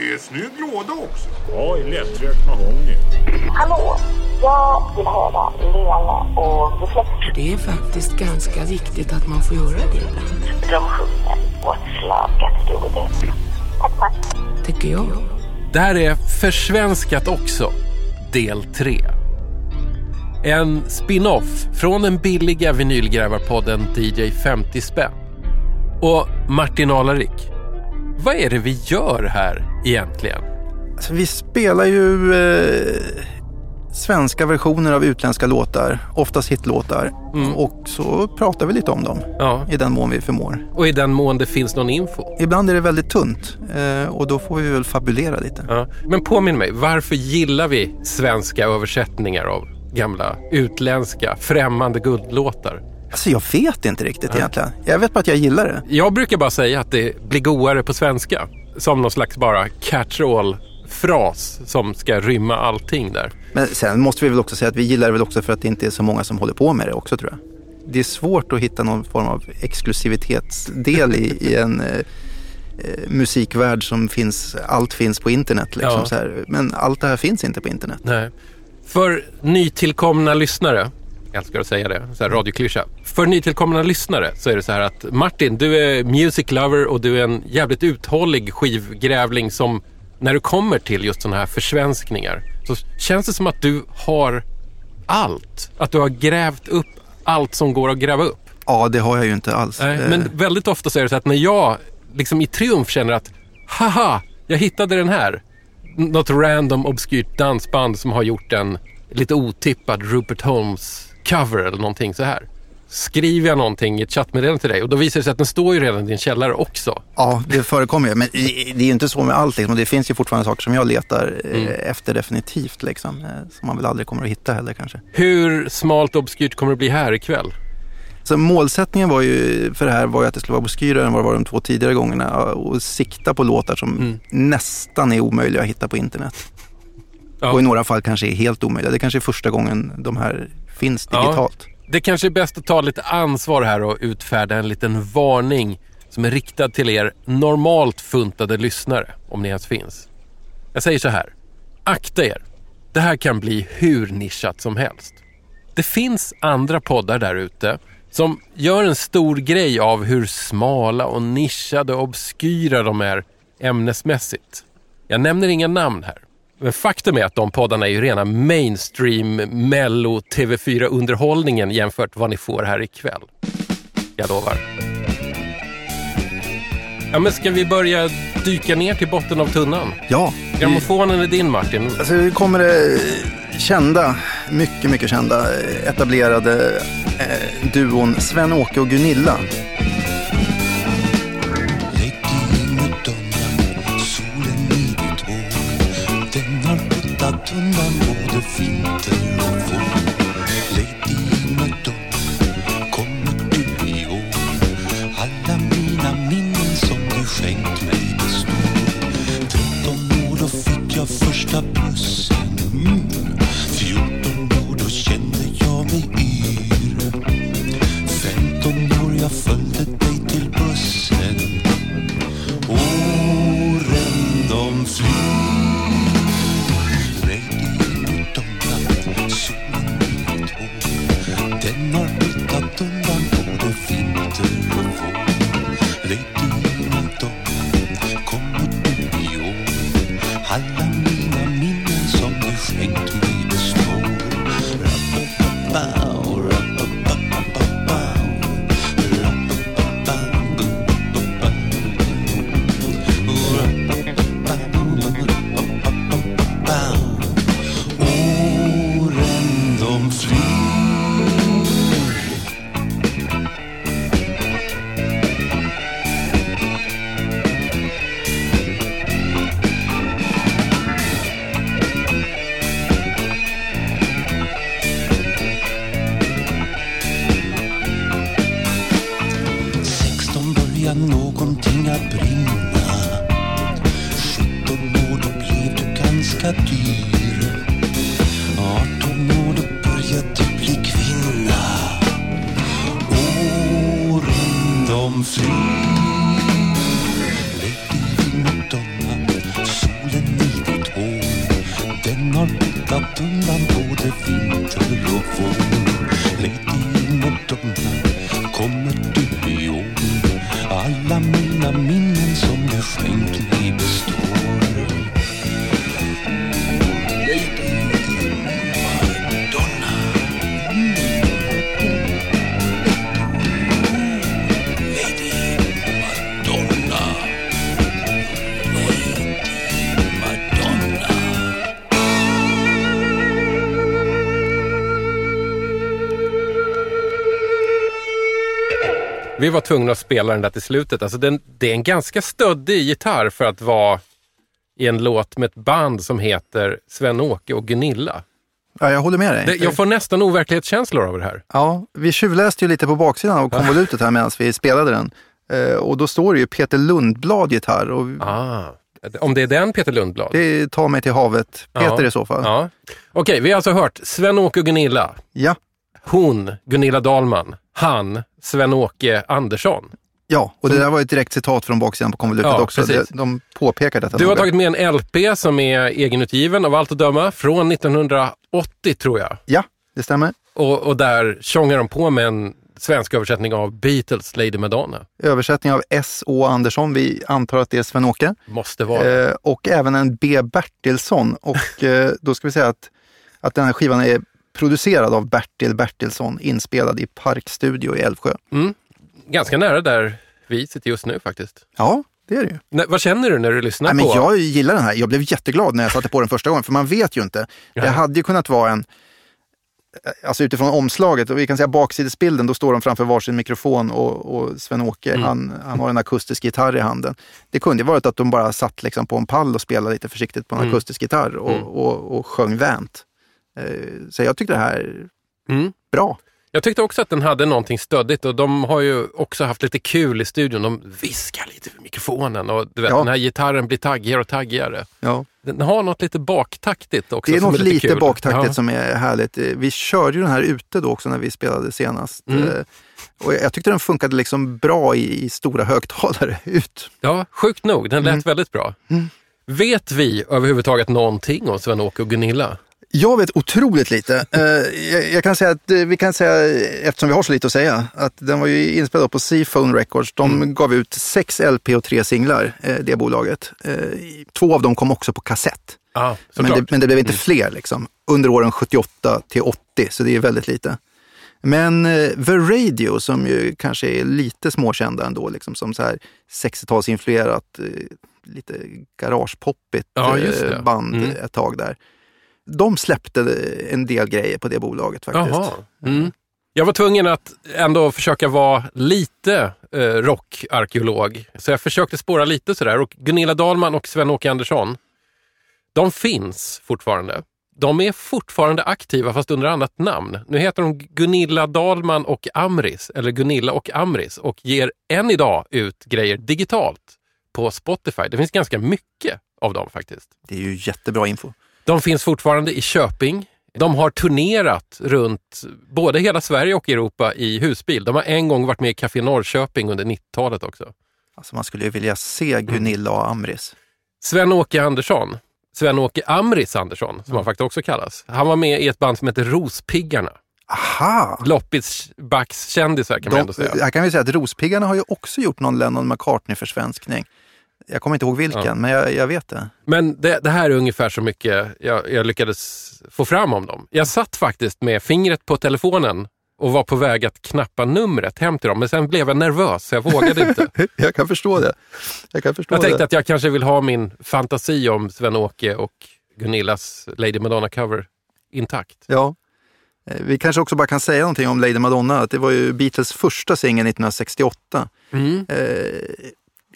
Det är snygg låda också. Ja, i lättrökt mahogny. Hallå! Jag vill höra Lena och Reflex. Det är faktiskt ganska viktigt att man får göra det ibland, De sjunger What's love got to do with it? Tack, tack. tycker jag. Det här är Försvenskat också, del 3. En spin-off från den billiga vinylgrävarpodden DJ 50 spänn. Och Martin Alarik, vad är det vi gör här egentligen? Alltså, vi spelar ju eh, svenska versioner av utländska låtar, oftast hitlåtar. Och så pratar vi lite om dem Ja, i den mån vi förmår. och i den mån det finns någon info. Ibland är det väldigt tunt eh, och då får vi väl fabulera lite. Ja. Men påminn mig, varför gillar vi svenska översättningar av gamla utländska främmande guldlåtar? Alltså jag vet inte riktigt egentligen. Jag vet bara att jag gillar det. Jag brukar bara säga att det blir godare på svenska. Som någon slags bara catch-all-fras som ska rymma allting där. Men sen måste vi väl också säga att vi gillar det väl också för att det inte är så många som håller på med det också tror jag. Det är svårt att hitta någon form av exklusivitetsdel i, i en eh, eh, musikvärld som finns, allt finns på internet. Liksom, Ja. Men allt det här finns inte på internet. Nej. För nytillkomna lyssnare, älskar att säga det, så här radioklyscha. För nytillkomna lyssnare så är det så här att Martin, du är music lover och du är en jävligt uthållig skivgrävling som när du kommer till just sådana här försvenskningar så känns det som att du har allt. Att du har grävt upp allt som går att gräva upp. Ja, det har jag ju inte alls. Nej, Eh, men väldigt ofta så är det så att när jag liksom i triumf känner att haha, jag hittade den här. Något random obskyrt dansband som har gjort en lite otippad Rupert Holmes cover eller någonting så här. Skriver jag någonting i ett chattmeddelande till dig och då visar det sig att den står ju redan i din källare också. Ja, det förekommer ju. Men det är ju inte så med allt. Liksom. Det finns ju fortfarande saker som jag letar eh, Mm. efter definitivt. Liksom, eh, som man väl aldrig kommer att hitta heller kanske. Hur smalt obskyrt kommer det bli här ikväll? Så målsättningen var ju för det här var ju att det skulle vara obskyrare än vad det var de två tidigare gångerna. Och sikta på låtar som Mm. nästan är omöjliga att hitta på internet. Ja. Och i några fall kanske är helt omöjliga. Det kanske är första gången de här finns Ja. digitalt. Det kanske är bäst att ta lite ansvar här och utfärda en liten varning som är riktad till er normalt funtade lyssnare, om ni ens finns. Jag säger så här. Akta er. Det här kan bli hur nischat som helst. Det finns andra poddar där ute som gör en stor grej av hur smala och nischade och obskyra de är ämnesmässigt. Jag nämner inga namn här. Men faktum är att de poddarna är ju rena mainstream mello TV4-underhållningen jämfört vad ni får här ikväll. Jag lovar. Ja, men ska vi börja dyka ner till botten av tunnan? Ja, Grammofonen är din Martin. Alltså det kommer det kända, mycket, mycket kända, etablerade eh, duon Sven-Åke och Gunilla. Var tvungna att spela den där till slutet. Alltså den, det är en ganska stöddig gitarr för att vara i en låt med ett band som heter Sven-Åke och Gunilla. Ja, jag håller med dig. Det, jag får nästan overklighetskänslor av det här. Ja, vi tjuvläste ju lite på baksidan av konvolutet här medan vi spelade den. Eh, och då står det ju Peter Lundblad gitarr och Ah, om det är den Peter Lundblad? det tar mig till havet. Peter Ja. i så fall. Ja. Okej, vi har alltså hört Sven-Åke och Gunilla. Ja. Hon, Gunilla Dahlman. Han, Sven-Åke Andersson. Ja, och det där var ett direkt citat från baksidan på konvolutet Ja, också. precis. De, påpekar detta. Du har tagit med en LP som är egenutgiven av allt att döma från 1980 tror jag. Ja, det stämmer. Och, och där tjongar de på med en svensk översättning av Beatles Lady Madonna. Översättning av S. Å. Andersson. Vi antar att det är Sven-Åke. Måste vara. Eh, och även en B. Bertilsson. Och eh, då ska vi säga att, att den här skivan är producerad av Bertil Bertilsson, inspelad i Parkstudio i Älvsjö. Ganska nära där vi sitter just nu faktiskt. Ja, det är det ju. Nej, vad känner du när du lyssnar Nej, men på? jag gillar den här. Jag blev jätteglad när jag satte på den första gången, för man vet ju inte. Det hade ju kunnat vara en, alltså utifrån omslaget, och vi kan säga baksidesbilden, då står de framför varsin mikrofon och, och Sven-Åke, Mm. han, han har en akustisk gitarr i handen. Det kunde ju varit att de bara satt liksom på en pall och spelade lite försiktigt på en Mm. akustisk gitarr och, och, och sjöng vänt. Eh, Så jag tyckte det här är Mm. bra. Jag tyckte också att den hade någonting stöddigt och de har ju också haft lite kul i studion. De viskar lite för mikrofonen och du vet, Ja. den här gitarren blir taggigare och taggigare. Ja. Den har något lite baktaktigt också. Det är något lite lite kul. baktaktigt Ja. som är härligt. Eh, Vi körde ju den här ute då också när vi spelade senast. Mm. Eh, Och jag tyckte den funkade liksom bra i, i stora högtalare ut. Ja, sjukt nog. Den lät Mm. väldigt bra. Vet vi överhuvudtaget någonting om Sven-Åke och Gunilla? Jag vet otroligt lite. Eh, jag, kan säga att eh, vi kan säga, eftersom vi har så lite att säga, att den var ju inspelad på Seaphone Records. De Mm. gav ut sex LP och tre singlar, eh, det bolaget. Två av dem kom också på kassett. Ja, Men det, men det blev inte fler liksom, under åren 78 till 80, så det är väldigt lite. Men The Radio, som ju kanske är lite småkända ändå, liksom, som så här 60-talsinfluerat, eh, lite garagepoppigt Ja, band Mm. ett tag där. De släppte en del grejer på det bolaget faktiskt. Jaha. Mm. Jag var tvungen att ändå försöka vara lite eh, rockarkeolog. Så jag försökte spåra lite sådär. Och Gunilla Dahlman och Sven-Åke Andersson, de finns fortfarande. De är fortfarande aktiva fast under annat namn. Nu heter de Gunilla Dahlman och Amris, eller Gunilla och Amris och ger än idag ut grejer digitalt på Spotify. Det finns ganska mycket av dem faktiskt. Det är ju jättebra info. De finns fortfarande i Köping. De har turnerat runt både hela Sverige och Europa i husbil. De har en gång varit med i Café Norrköping under 90-talet också. Alltså man skulle ju vilja se Gunilla och Amris. Sven-Åke Andersson, Sven-Åke Amris Andersson, som han faktiskt också kallas. Han var med i ett band som heter Rospiggarna. Aha! Loppis kändisar kan man ändå De, säga. här kan vi säga att Rospiggarna har ju också gjort någon Lennon McCartney-försvenskning. Jag kommer inte ihåg vilken, Ja. men jag, jag vet det. Men det, det här är ungefär så mycket jag, jag lyckades få fram om dem. Jag satt faktiskt med fingret på telefonen och var på väg att knappa numret hem till dem. Men sen blev jag nervös så jag vågade inte. Jag kan förstå det. Jag kan förstå Jag tänkte det. att jag kanske vill ha min fantasi om Sven-Åke och Gunillas Lady Madonna-cover intakt. Ja. Eh, Vi kanske också bara kan säga någonting om Lady Madonna. Att det var ju Beatles första singel 1968. Mm. Eh,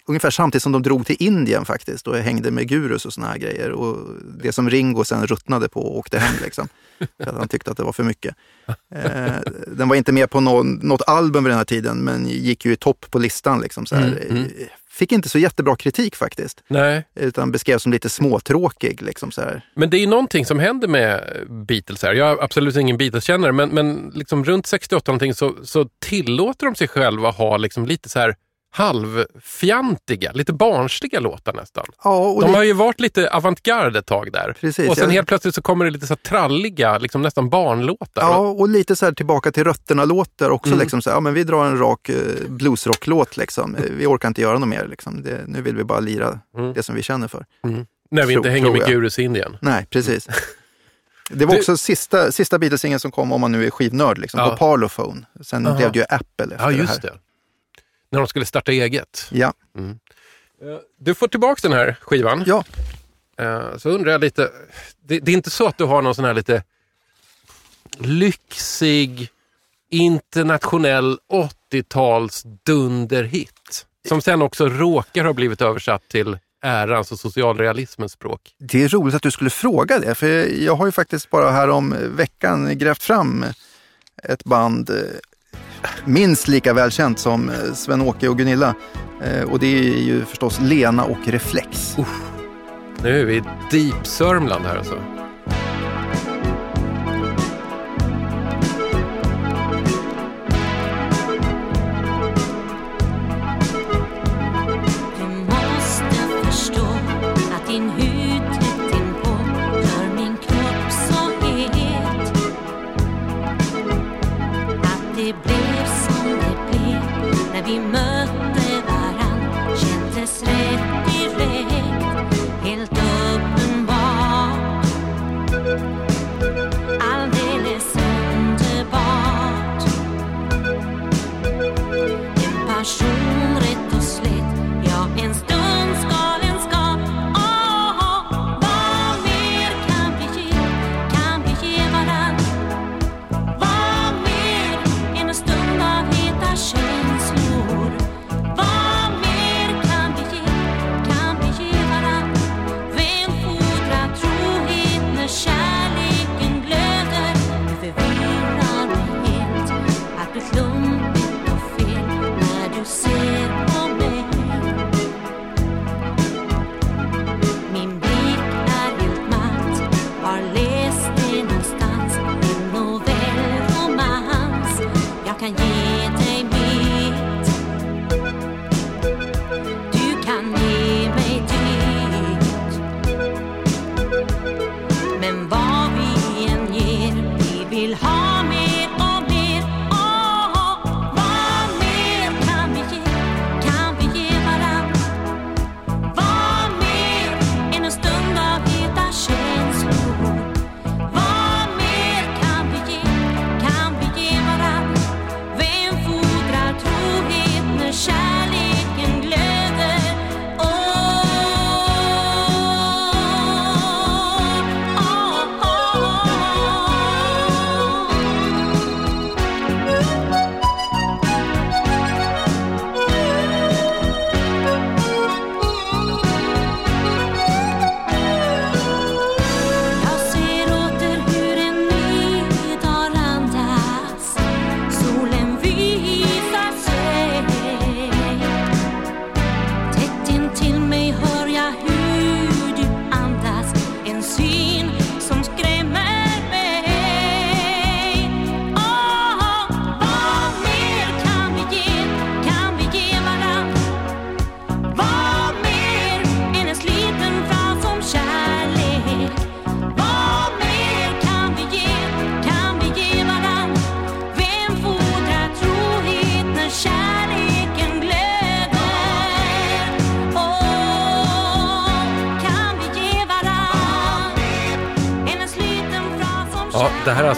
ungefär samtidigt som de drog till Indien faktiskt och hängde med gurus och såna här grejer. Och det som Ringo sen ruttnade på och åkte hem liksom. för att han tyckte att det var för mycket. Eh, den var inte med på någon, något album vid den här tiden men gick ju i topp på listan. Liksom, så. Mm, mm. Fick inte så jättebra kritik faktiskt. Nej, Utan beskrevs som lite småtråkig. Liksom, så här. men det är någonting som händer med Beatles här. Jag är absolut ingen Beatles-kännare, men, men liksom runt 68 någonting så, så tillåter de sig själva ha liksom lite så här halvfjantiga, lite barnsliga låtar nästan. Ja, och De det, har ju varit lite avantgarde ett tag där. Precis, och sen jag- helt plötsligt så kommer det lite så tralliga, liksom nästan barnlåtar. ja, och lite så här tillbaka till rötterna-låtar också. Mm. Liksom så här, ja, men vi drar en rak eh, bluesrock-låt. Liksom. Eh, Vi orkar inte göra något mer. Liksom. Det, nu vill vi bara lira Mm. det som vi känner för. när vi inte tror- hänger med. Gurus Indien. Nej, precis. Det var Du- också sista, sista Beatles-singeln som kom, om man nu är skivnörd, liksom, Ja. på Parlophone. Sen Aha. blev det ju Apple efter Ja, det just här. det. När de skulle starta eget. Ja, Du får tillbaka den här skivan. ja. Eh, Så undrar jag lite, det, det är inte så att du har någon sån här lite lyxig internationell 80-tals dunderhit? Som sen också råkar ha blivit översatt till ärans och socialrealismens språk. Det är roligt att du skulle fråga det, för jag har ju faktiskt bara här om veckan grävt fram ett band eh, minst lika välkänt som eh, Sven-Åke och Gunilla. Eh, och det är ju förstås Lena och Reflex. Nu är vi i Deep Sörmland här alltså.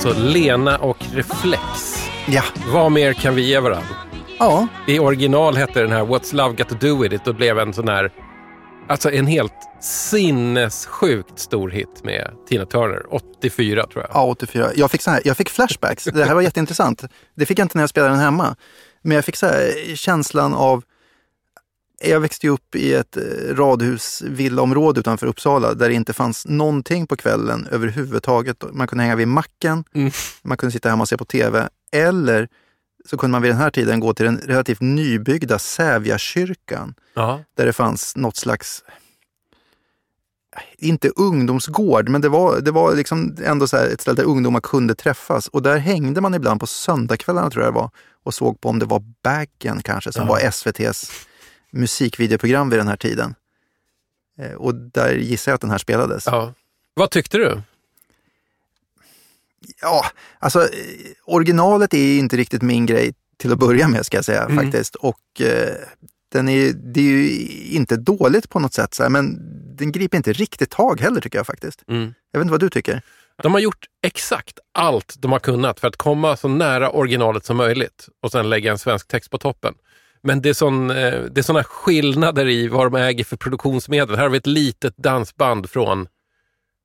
Alltså Lena och Reflex. Ja, Vad mer kan vi ge varandra? ja. I original hette den här What's Love Got To Do With It och blev en sån här, alltså en helt sinnessjukt stor hit med Tina Turner, 84 tror jag. Ja, 84. Jag fick, så här, jag fick flashbacks. Det här var jätteintressant. Det fick jag inte när jag spelade den hemma. Men jag fick så här, känslan av... Jag växte upp i ett eh, radhus villaområde utanför Uppsala där det inte fanns någonting på kvällen överhuvudtaget. Man kunde hänga vid macken, Mm. man kunde sitta hemma och se på tv. Eller så kunde man vid den här tiden gå till den relativt nybyggda Sävjakyrkan Ja. där det fanns något slags inte ungdomsgård, men det var, det var liksom ändå så här ett ställe där ungdomar kunde träffas. Och där hängde man ibland på söndagskvällarna tror jag det var och såg på om det var Baggen kanske, som Ja. var SVTs musikvideoprogram vid den här tiden. Eh, Och där gissar jag att den här spelades. Ja. Vad tyckte du? Ja, alltså eh, originalet är inte riktigt min grej till att börja med ska jag säga Mm. faktiskt. Och eh, den är, det är ju inte dåligt på något sätt, så här, men den griper inte riktigt tag heller tycker jag faktiskt. Mm. Jag vet inte vad du tycker? De har gjort exakt allt de har kunnat för att komma så nära originalet som möjligt och sen lägga en svensk text på toppen. Men det är, sån, eh, det är såna skillnader i vad de äger för produktionsmedel. Här har vi ett litet dansband från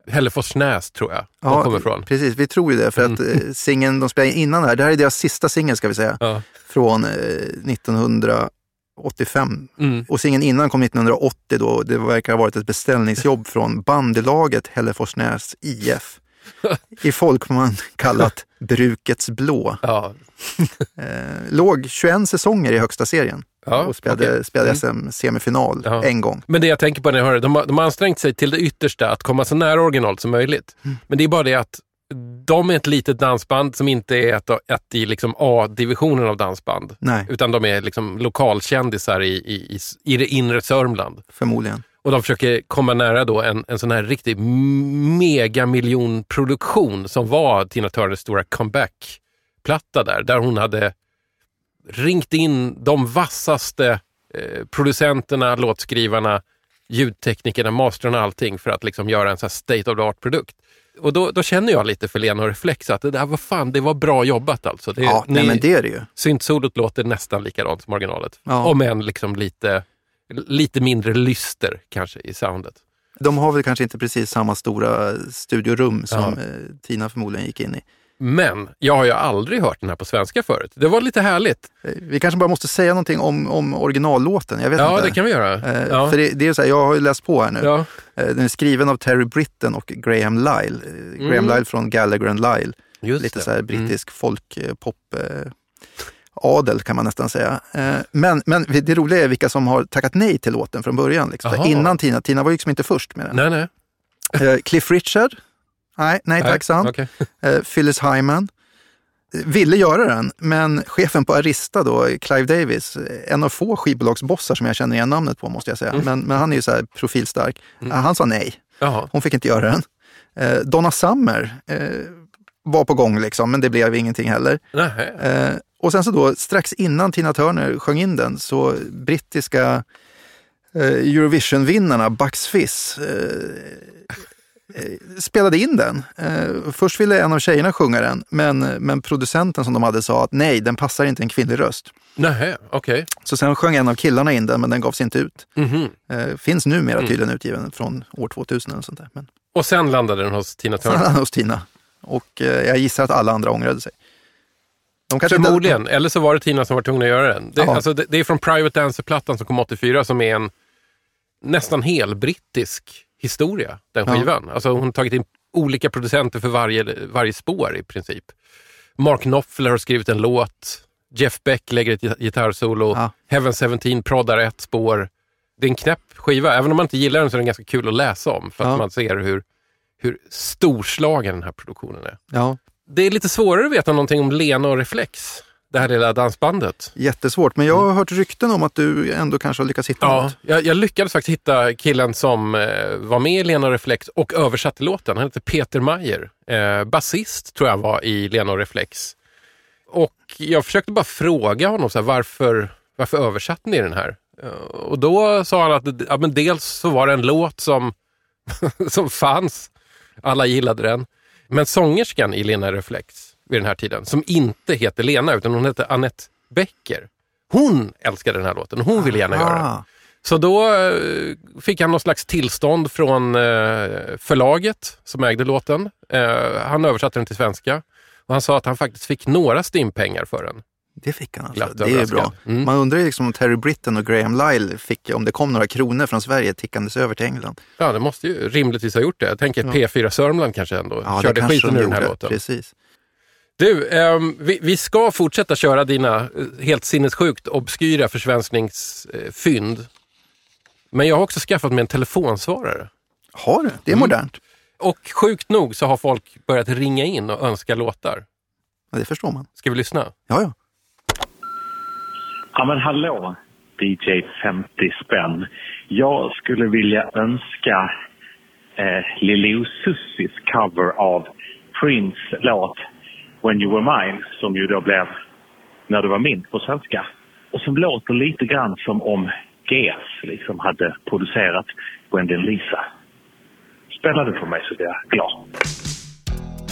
Hälleforsnäs tror jag de kommer ifrån. precis. Vi tror ju det. För att eh, singeln de spelade innan här, det här är deras sista singel ska vi säga, Ja. från eh, 1985. Mm. Och singeln innan kom 1980 då. Det verkar ha varit ett beställningsjobb från bandelaget Hälleforsnäs IF. I folkmun kallat Brukets blå. Ja. Eh, låg 21 säsonger i högsta serien Ja, och spelade, okej. spelade Mm. SM-semifinal Ja. en gång. Men det jag tänker på när jag hör det, de har, de har ansträngt sig till det yttersta att komma så nära originalet som möjligt. Mm. Men det är bara det att de är ett litet dansband som inte är ett, ett i liksom A-divisionen av dansband. Nej, Utan de är liksom lokalkändisar i, i, i, i det inre Sörmland. förmodligen. Och de försöker komma nära då en, en sån här riktig megamiljonproduktion som var Tina Turners stora comeback-platta där. Där hon hade ringt in de vassaste eh, producenterna, låtskrivarna, ljudteknikerna, masterna och allting för att liksom göra en sån här state of the art-produkt. Och då, då känner jag lite för Lena och Reflex att det där var fan, det var bra jobbat alltså. Det, Ja, nej, ni- men det är det ju. Syntsolot låter nästan likadant som originalet. Ja. Om än liksom lite, lite mindre lyster kanske i soundet. De har väl kanske inte precis samma stora studiorum som Ja. eh, Tina förmodligen gick in i. Men jag har ju aldrig hört den här på svenska förut. Det var lite härligt. Eh, Vi kanske bara måste säga någonting om, om originallåten. Jag vet Ja, inte. det kan vi göra. Eh, Ja. För det, det är så här, jag har ju läst på här nu. Ja. Eh, Den är skriven av Terry Britton och Graham Lyle. Graham Lyle från Gallagher and Lyle. Mm. Just Lite det. så här brittisk folk, eh, pop, eh, adel kan man nästan säga. Eh, Men, men det roliga är vilka som har tackat nej till låten från början. Liksom. Innan Tina. Tina var ju liksom inte först med den. Nej, nej. Eh, Cliff Richard? Nej, nej tack sa han. Eh, Phyllis Hyman ville göra den, men chefen på Arista då, Clive Davis, eh, en av få skivbolagsbossar som jag känner igen namnet på måste jag säga, Mm. men, men han är ju så här profilstark. Eh, Han sa nej, Jaha. hon fick inte göra den. Eh, Donna Summer eh, var på gång liksom, men det blev ingenting heller. Eh, och sen så då, strax innan Tina Turner sjöng in den, så brittiska eh, Eurovision-vinnarna Bucks Fizz eh, eh, spelade in den. Eh, först ville en av tjejerna sjunga den, men, men producenten som de hade sa att nej, den passar inte en kvinnlig röst. Nej, okej. Så sen sjöng en av killarna in den, men den gavs inte ut. Mhm. Eh, finns numera tydligen utgiven från år 2000 eller sånt där. Men Och sen landade den hos Tina sen Turner. hos Tina. Och eh, jag gissar att alla andra ångrade sig. De kanske inte- Förmodligen. Eller så var det Tina som var tvungen att göra den. Det, alltså, det, det är från Private Dancer-plattan som kom 84 som är en nästan hel brittisk historia, den Ja. skivan. Alltså, hon har tagit in olika producenter för varje, varje spår i princip. Mark Knopfler har skrivit en låt. Jeff Beck lägger ett git- gitarrsolo. Ja. Heaven 17 proddar ett spår. Det är en knäpp skiva. Även om man inte gillar den så är den ganska kul att läsa om. För att Ja. man ser hur, hur storslagen den här produktionen är. Ja, Det är lite svårare att veta någonting om Lena och Reflex. Det här lilla dansbandet. jättesvårt. Men jag har hört rykten om att du ändå kanske har lyckats hitta Ja, något. jag, jag lyckades faktiskt hitta killen som eh, var med i Lena och Reflex och översatte låten. Han heter Peter Mayer. Eh, basist tror jag var i Lena och Reflex. Och jag försökte bara fråga honom så här, varför, varför översatte ni den här? Eh, och då sa han att ja, men dels så var det en låt som, som fanns. Alla gillade den. Men sångerskan i Lena Reflex vid den här tiden, som inte heter Lena utan hon heter Annette Becker. Hon älskade den här låten och hon ville gärna göra den. Så då eh, fick han någon slags tillstånd från eh, förlaget som ägde låten. Eh, han översatte den till svenska. Och han sa att han faktiskt fick några stimpengar för den. Det fick han alltså. Det är bra. Mm. Man undrar ju liksom om Terry Britton och Graham Lyle fick, om det kom några kronor från Sverige tickandes över till England. Ja, det måste ju rimligtvis ha gjort det. Jag tänker att P4 Sörmland kanske ändå Ja, körde skiten ur den här låten. Precis. Du, ehm, vi, vi ska fortsätta köra dina eh, helt sinnessjukt obskyra försvenskningsfynd. Men jag har också skaffat mig en telefonsvarare. Har du? Det är modernt. Och sjukt nog så har folk börjat ringa in och önska låtar. Ja, det förstår man. Ska vi lyssna? Ja, ja. Ja men hallå, DJ 50 spänn. Jag skulle vilja önska eh, Lili Sussis cover av Prince låt When You Were Mine som ju då blev När Du Var Min på svenska. Och som låter lite grann som om GS liksom hade producerat Wendy Lisa. Spela det för mig så blir jag glad.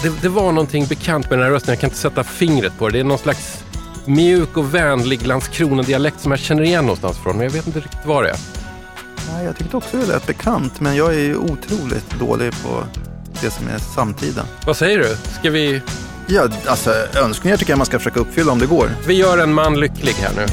Det, det var någonting bekant med den här rösten. Jag kan inte sätta fingret på det. Det är någon slags mjuk och vänlig Landskrona-dialekt som jag känner igen någonstans från. Men jag vet inte riktigt vad det är. Nej, jag tyckte också det lät bekant, men jag är ju otroligt dålig på det som är samtida. Vad säger du? Ska vi... Ja, alltså önskningar tycker jag man ska försöka uppfylla om det går. Vi gör en man lycklig här nu.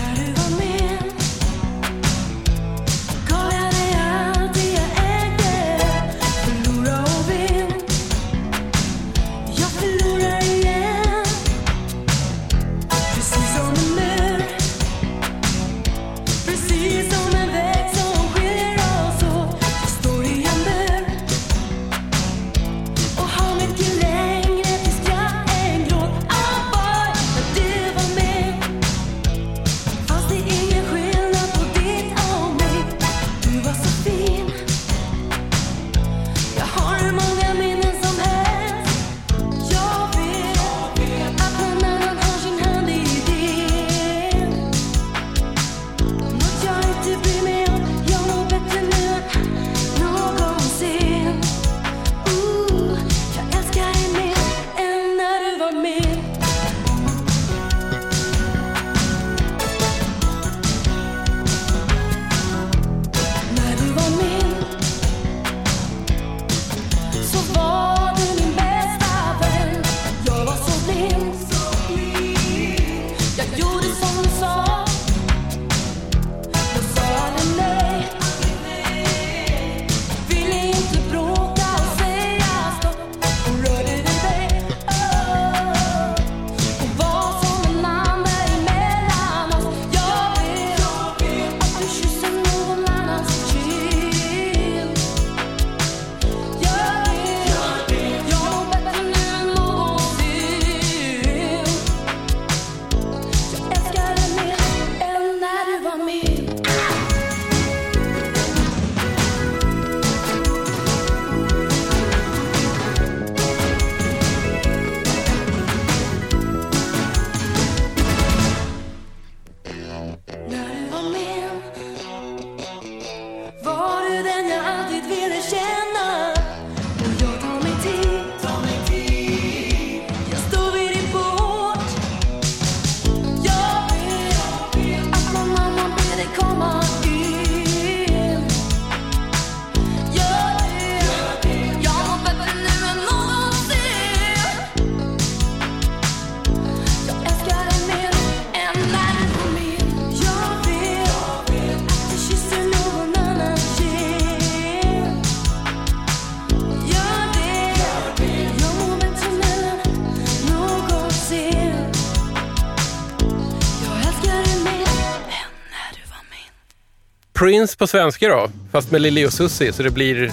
Prince på svenska då, fast med Lili och Susie. Så det blir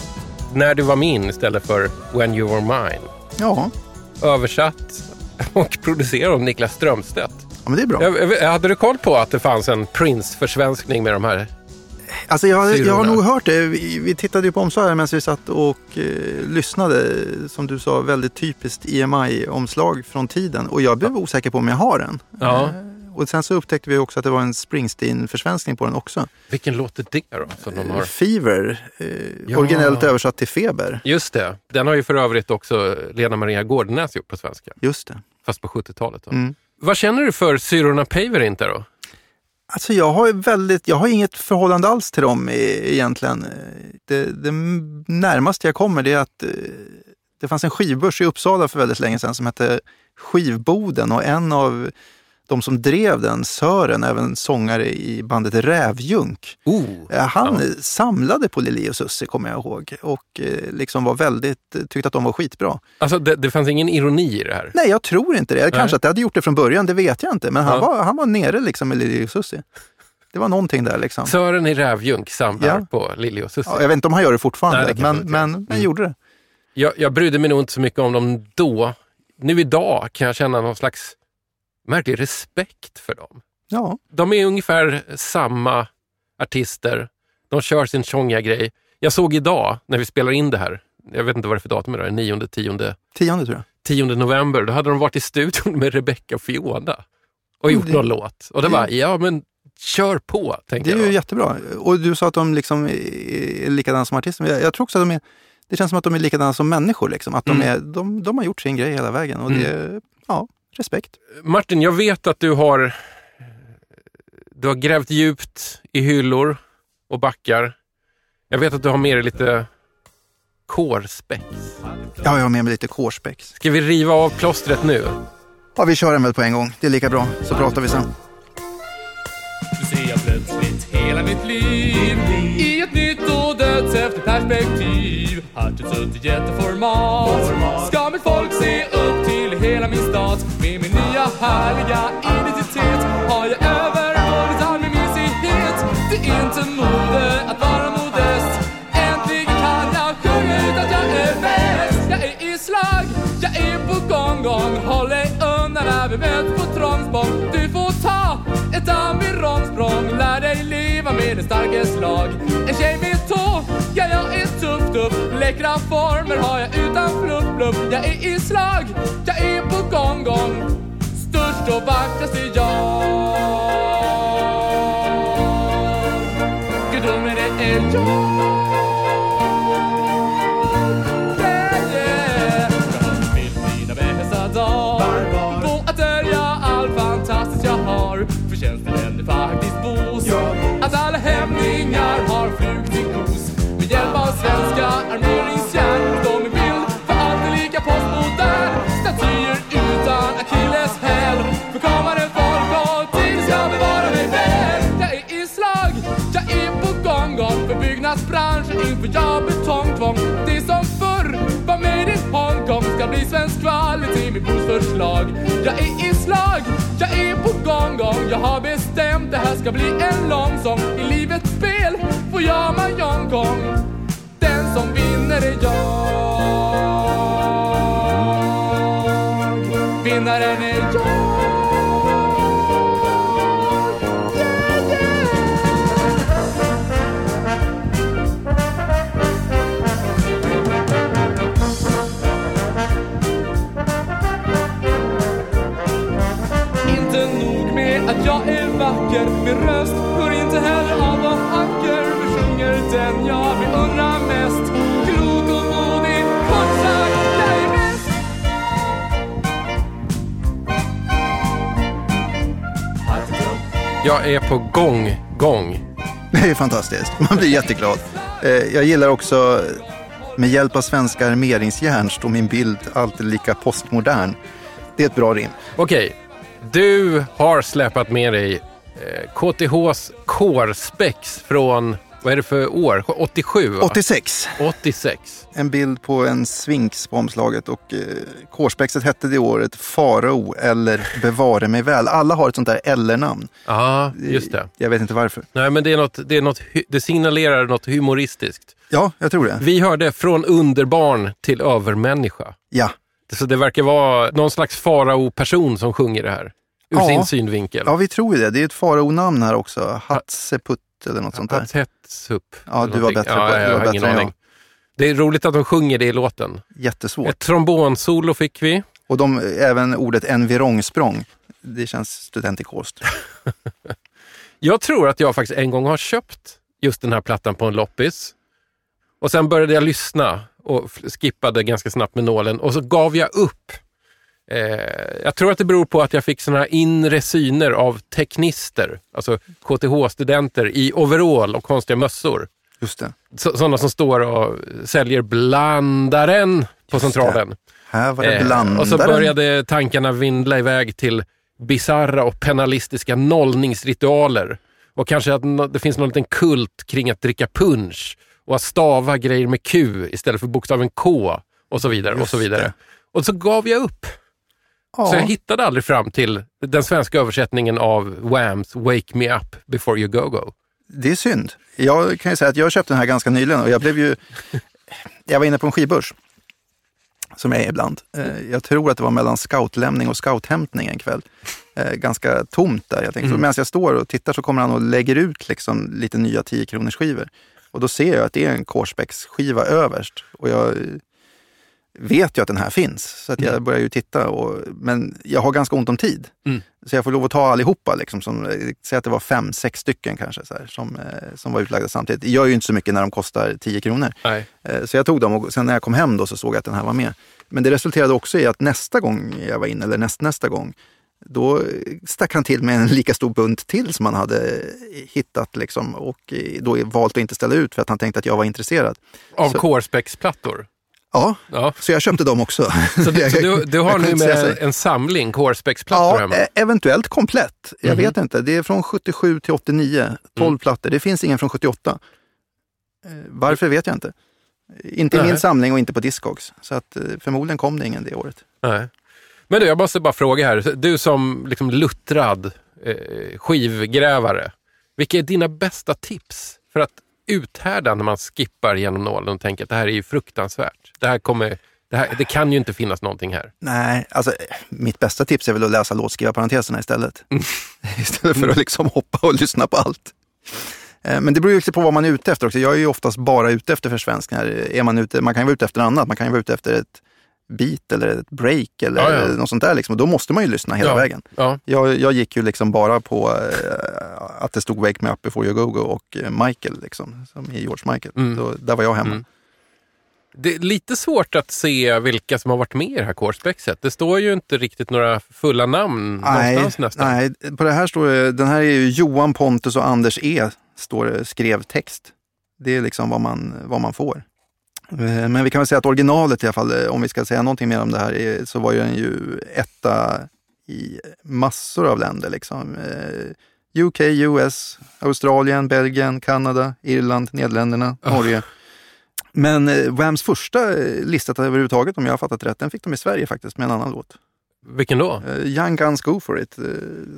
När du var min istället för When you were mine. Ja, Översatt och producerad av Niklas Strömstedt. ja men det är bra. Jag, jag, hade du koll på att det fanns en Prince-försvenskning med de här? Alltså jag, jag har nog hört det. Vi, vi tittade ju på omslaget medan vi satt och eh, lyssnade. Som du sa, väldigt typiskt EMI-omslag från tiden. Och jag blev osäker på om jag har den. Ja. Och sen så upptäckte vi också att det var en Springsteen-försvenskning på den också. Vilken låt är det då? Som de har? Fever, eh, Ja. originellt översatt till feber. Just det. Den har ju för övrigt också Lena Maria Gårdenäs gjort på svenska. Just det. Fast på 70-talet. Då. Mm. Vad känner du för syrorna Paver inte då? Alltså jag har, väldigt, jag har inget förhållande alls till dem egentligen. Det, det närmaste jag kommer det är att eh, det fanns en skivbörs i Uppsala för väldigt länge sedan som hette Skivboden och en av de som drev den, Sören, även sångare i bandet Rävjunk. Oh, Eh, Han samlade på Lili och Susie kommer jag ihåg och eh, liksom var väldigt, tyckte att de var skitbra. Alltså det, det fanns ingen ironi i det här. Nej, jag tror inte det. Eller Kanske att det hade gjort det från början, det vet jag inte. Men han, Ja. var, han var nere liksom med Lili och Susie. det var någonting där liksom. Sören i Rävjunk samlar Ja. på Lili och Susie. Ja, jag vet inte om han gör det fortfarande, Nej, det men, inte men, gör. men gjorde det. Jag, jag brydde mig nog inte så mycket om dem då. Nu idag kan jag känna någon slags märklig respekt för dem. Ja, De är ungefär samma artister. De kör sin tjongiga grej. Jag såg idag, när vi spelar in det här, jag vet inte vad det är för datum idag, 9, 10, tionde tror jag. 10 november, då hade de varit i studion med Rebecca och Fiona och gjort det- någon låt. Och det det- var, ja men kör på, Det tänkte är jag. ju jättebra. Och du sa att de liksom är likadana som artister. Jag, jag tror också att de är, det känns som att de är likadana som människor. Liksom. Att de, Mm. är, de, de har gjort sin grej hela vägen och det är, ja, respekt. Martin, jag vet att du har, du har grävt djupt i hyllor och backar. Jag vet att du har med dig lite kårspex. Ja, jag har med mig lite kårspex. Ska vi riva av plåstret nu? Ja, vi kör den väl på en gång. Det är lika bra, så pratar vi sen. Nu ser jag plötsligt hela mitt liv i ett nytt och dödshäftigt perspektiv. Hartet suttit jätteformat. Ska mitt folk se upp till härliga identitet har jag övervunnit all min mysighet. Det är inte mode att vara modest. Äntligen kan jag sjunga ut att jag är bäst. Jag är i slag, jag är på gång, gång. Håll dig undan när vi möts på trångsprång. Du får ta ett Amironsprång Lär dig leva med den starkes lag. En tjej med tå, ja jag är tuff, tuff. Läckra former har jag utan fluff, fluff. Jag är i slag, jag är på gång, och vackrast är jag. Gudomlig det är jag. Bos förslag. Jag är i slag, jag är på gång, gång. Jag har bestämt det här ska bli en lång sång. I livets spel får jag Mahjong Den som vinner är jag. Vinnaren är jag. Att jag är vacker Min röst går inte heller av någon anker Vi sjunger den jag beundrar mest Klok och modig, kort sagt, jag är bäst Jag är på gång, gång. Det är fantastiskt. Man blir jätteglad. Eh, Jag gillar också med hjälp av svenska armeringsjärn står min bild alltid lika postmodern. Det är ett bra rim. Okej, du har släpat med dig eh, KTHs kårspex från, vad är det för år? 87? va? 86. 86. En bild på en svinks på omslaget och eh, kårspexet hette det året Farao eller Bevare mig väl. Alla har ett sånt där eller-namn. Ja, just det. Jag vet inte varför. Nej, men det, är något, det, är något, det signalerar något humoristiskt. Ja, jag tror det. Vi hörde från underbarn till övermänniska. Ja, Så det verkar vara någon slags farao-person som sjunger det här. Ur Ja. sin synvinkel. ja vi tror det. Det är ett farao-namn här också. Hatseput eller något sånt där. Hatshepsut. Ja, du var bättre ja, på- du jag har ingen aning. Det är roligt att de sjunger det i låten. Jättesvårt. Ett trombonsolo fick vi. Och de, även ordet environgsprång. Det känns studentikost. Jag tror att jag faktiskt en gång har köpt just den här plattan på en loppis. Och sen började jag lyssna och skippade ganska snabbt med nålen och så gav jag upp. Eh, jag tror att det beror på att jag fick såna inre syner av teknister, alltså KTH-studenter i overall och konstiga mössor. Just det. Så, sådana som står och säljer blandaren på centralen. Här var det Eh, blandaren. och så började tankarna vindla iväg till bizarra och penalistiska nollningsritualer. Och kanske att det finns någon liten kult kring att dricka punch och att stava grejer med Q istället för bokstaven K och så vidare. och så vidare. det. Och så gav jag upp. Ja. Så jag hittade aldrig fram till den svenska översättningen av Whams Wake Me Up Before You Go Go. Det är synd. Jag kan ju säga att jag köpte den här ganska nyligen och jag blev ju... Jag var inne på en skivbörs, som jag är ibland. Eh, Jag tror att det var mellan scoutlämning och scouthämtning en kväll. Eh, Ganska tomt där. Jag tänkte, så Medan jag står och tittar så kommer han och lägger ut liksom lite nya 10 kronors skivor. Och då ser jag att det är en Korsbäcks-skiva överst. Och jag vet ju att den här finns, så att jag börjar ju titta. Och, men jag har ganska ont om tid. Så jag får lov att ta allihopa. Liksom, som, säg att det var fem, sex stycken kanske, så här, som, eh, som var utlagda samtidigt. Det gör ju inte så mycket när de kostar 10 kronor. Nej. Eh, Så jag tog dem och sen när jag kom hem då så såg jag att den här var med. Men det resulterade också i att nästa gång jag var inne, eller näst, nästa gång, då stack han till med en lika stor bunt till som han hade hittat liksom, och då valt att inte ställa ut för att han tänkte att jag var intresserad. Av Korsbäcksplattor. Ja, Ja. så jag köpte dem också. Så, du, så du, du har nu med en samling Korsbäcksplattor Ja, hemma? e- eventuellt komplett. Jag Mhm. vet inte. Det är från 77 till 89, 12 Mm. plattor. Det finns ingen från 78. Eh, Varför vet jag inte. Inte i min samling och inte på Discogs. Så att, eh, förmodligen kom det ingen det året. Nej. Men du, jag måste bara fråga här. Du som liksom luttrad eh, skivgrävare. Vilka är dina bästa tips för att uthärda när man skippar genom nålen och tänker att det här är ju fruktansvärt. Det här kommer... Det, här, det kan ju inte finnas någonting här. Nej, alltså mitt bästa tips är väl att läsa låtskrivarparenteserna istället. Mm. istället för att liksom hoppa och lyssna på allt. Eh, Men det beror ju också på vad man är ute efter också. Jag är ju oftast bara ute efter försvenskningar. Är man, ute, man kan ju vara ute efter annat. Man kan ju vara ute efter ett beat eller ett break eller Ja, ja. något sånt där. Liksom. Och då måste man ju lyssna hela Ja, vägen. ja. Jag, jag gick ju liksom bara på eh, att det stod Wake Me Up Before You Go Go och eh, Michael, liksom, som är George Michael. Mm. Då, där var jag hemma. Mm. Det är lite svårt att se vilka som har varit med i det här Korsbäckset. Det står ju inte riktigt några fulla namn någonstans nästan. Nej, på det här står det, den här är ju Johan Pontus och Anders E. Står skrev text. Det är liksom vad man, vad man får. Eh, Men vi kan väl säga att originalet i alla fall, eh, om vi ska säga någonting mer om det här, är- så var ju den ju etta i massor av länder. Liksom. Eh, UK, US, Australien, Belgien, Kanada, Irland, Nederländerna, Norge. Men eh, Whams första eh, listat överhuvudtaget, om jag har fattat rätt, den fick de i Sverige faktiskt med en annan låt. Vilken då? Eh, Young Guns Go For It, eh,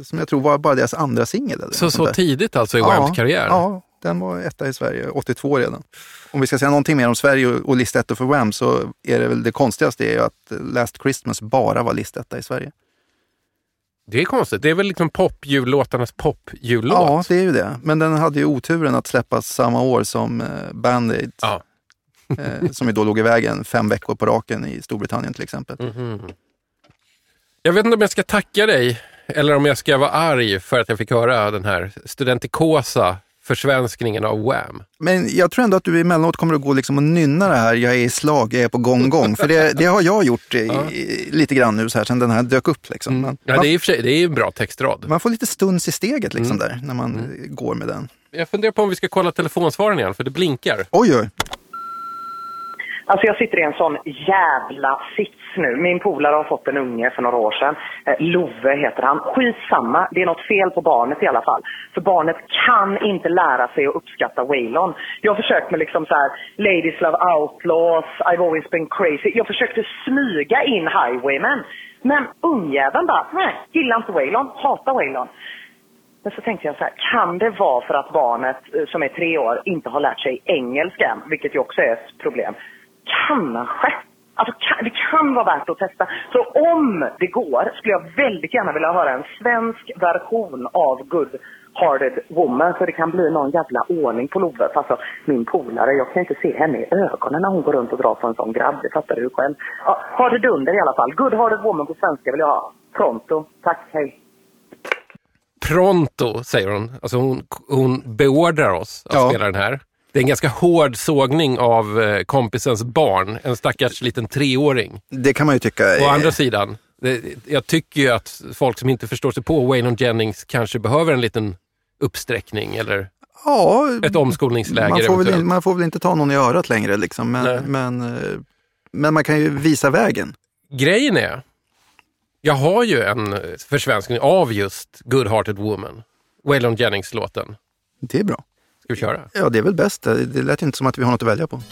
som jag tror var bara deras andra singel. Så, så tidigt alltså i Whams karriär? Ja, den var etta i Sverige, 82 redan. Om vi ska säga någonting mer om Sverige och, listettor för Wham så är det väl det konstigaste är ju att eh, Last Christmas bara var listetta i Sverige. Det är konstigt. Det är väl liksom popjullåtarnas popjullåt? Ja, det är ju det. Men den hade ju oturen att släppas samma år som eh, Band-Aid, Ja. eh, som ju då låg i vägen fem veckor på raken i Storbritannien till exempel. Mhm. Jag vet inte om jag ska tacka dig eller om jag ska vara arg för att jag fick höra den här studentikosa försvenskningen av Wham. Men jag tror ändå att du emellanåt kommer att gå liksom och nynna det här, jag är i slag, jag är på gång, gång. För det, det har jag gjort i, i, lite grann nu så här, sen den här dök upp. Liksom. Man, Ja, det är sig det är en bra textrad. man får lite stuns i steget liksom Mm. där, när man eh, går med den. Jag funderar på om vi ska kolla telefonsvaren igen, för det blinkar. Oj, oj. Alltså jag sitter i en sån jävla sits nu. Min polare har fått en unge för några år sedan. Eh, Love heter han. Skitsamma, det är något fel på barnet i alla fall. För barnet kan inte lära sig att uppskatta Waylon. Jag har försökt med liksom så här, Ladies Love Outlaws, I've always been crazy. Jag försökte smyga in Highwaymen. Men ungjäveln bara, nej, gillar inte Waylon, hatar Waylon. Men så tänkte jag så här, kan det vara för att barnet eh, som är tre år inte har lärt sig engelska än, vilket ju också är ett problem? Kanske. Alltså det kan vara värt att testa. Så om det går skulle jag väldigt gärna vilja höra en svensk version av Good Hearted Woman så det kan bli någon jävla ordning på Love. Alltså min polare, jag kan inte se henne i ögonen när hon går runt och drar på en sån grabb. Det fattar du själv. Ja, ha det dunder i alla fall. Good Hearted Woman på svenska vill jag ha. Pronto. Tack, hej. Pronto, säger hon. Alltså hon, hon beordrar oss att Ja. spela den här. Det är en ganska hård sågning av eh, kompisens barn, en stackars liten treåring. Det kan man ju tycka. Å är- andra sidan, det, jag tycker ju att folk som inte förstår sig på Waylon Jennings kanske behöver en liten uppsträckning eller ja, ett omskolningsläger man, får väl, man får väl inte ta någon i örat längre. Liksom. Men, men, eh, men man kan ju visa vägen. Grejen är, jag har ju en eh, försvenskning av just Good Hearted Woman. Waylon Jennings-låten. Det är bra. Ska vi köra? Ja, det är väl bäst. Det lät inte som att vi har något att välja på.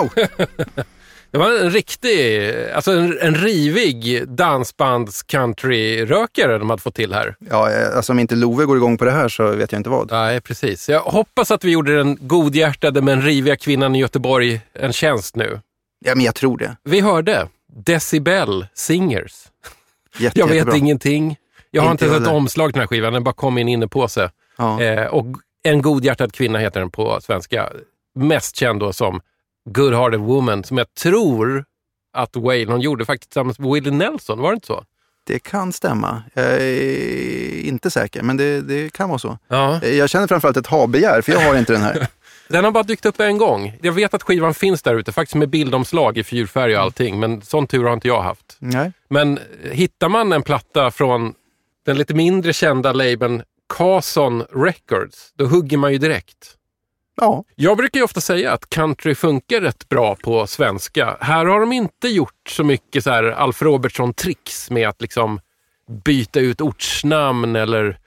Wow! Det var en riktig, alltså en, en rivig dansbands-country-rökare de hade fått till här. Ja, eh, alltså om inte Love går igång på det här så vet jag inte vad. Nej, precis. Jag hoppas att vi gjorde den godhjärtade men riviga kvinnan i Göteborg en tjänst nu. Ja, men jag tror det. Vi hörde Decibel Singers. Jätte, Jag vet jättebra. ingenting. Jag har Inte inte sett omslag till den här skivan, den bara kom i en innepåse. Ja. Eh, och En godhjärtad kvinna heter den på svenska. Mest känd då som Good Hearted Woman, som jag tror att Waylon gjorde faktiskt tillsammans med Willie Nelson, var det inte så? Det kan stämma. Jag är inte säker, men det, det kan vara så. Ja. Jag känner framförallt ett ha-begär, för jag har inte den här. Den har bara dykt upp en gång. Jag vet att skivan finns där ute, faktiskt med bildomslag i fyrfärg och allting, men sån tur har inte jag haft. Nej. Men hittar man en platta från den lite mindre kända labeln Carson Records, då hugger man ju direkt. Ja. Jag brukar ju ofta säga att country funkar rätt bra på svenska. Här har de inte gjort så mycket så här Alf Robertson-tricks med att liksom byta ut ortsnamn eller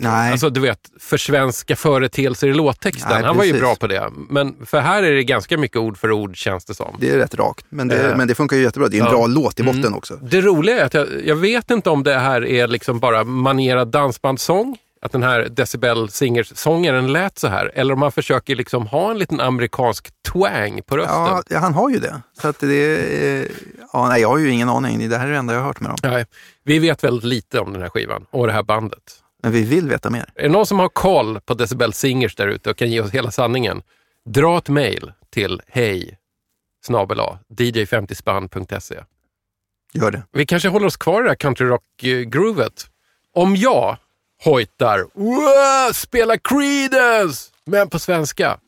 Nej. Alltså du vet, försvenska företeelser i låttexten. Nej, Han var ju bra på det. Men för här är det ganska mycket ord för ord känns det som. Det är rätt rakt, men det, Eh. men det funkar ju jättebra. Det är en Ja. bra låt i botten Mm. också. Det roliga är att jag, jag vet inte om det här är liksom bara manerad dansbandssång, att den här Decibel Singers-sångaren lät så här, eller om man försöker liksom ha en liten amerikansk twang på rösten. Ja, han har ju det. Så att det är, ja, nej, jag har ju ingen aning. Det här är det enda jag har hört med dem. Nej, vi vet väldigt lite om den här skivan och det här bandet. Men vi vill veta mer. Är det någon som har koll på Decibel Singers där ute och kan ge oss hela sanningen? Dra ett mejl till hej snabel-a dj50spann.se. Gör det. Vi kanske håller oss kvar i det här countryrock-groovet. Om jag hojtar "Wow, spela Creedence, men på svenska.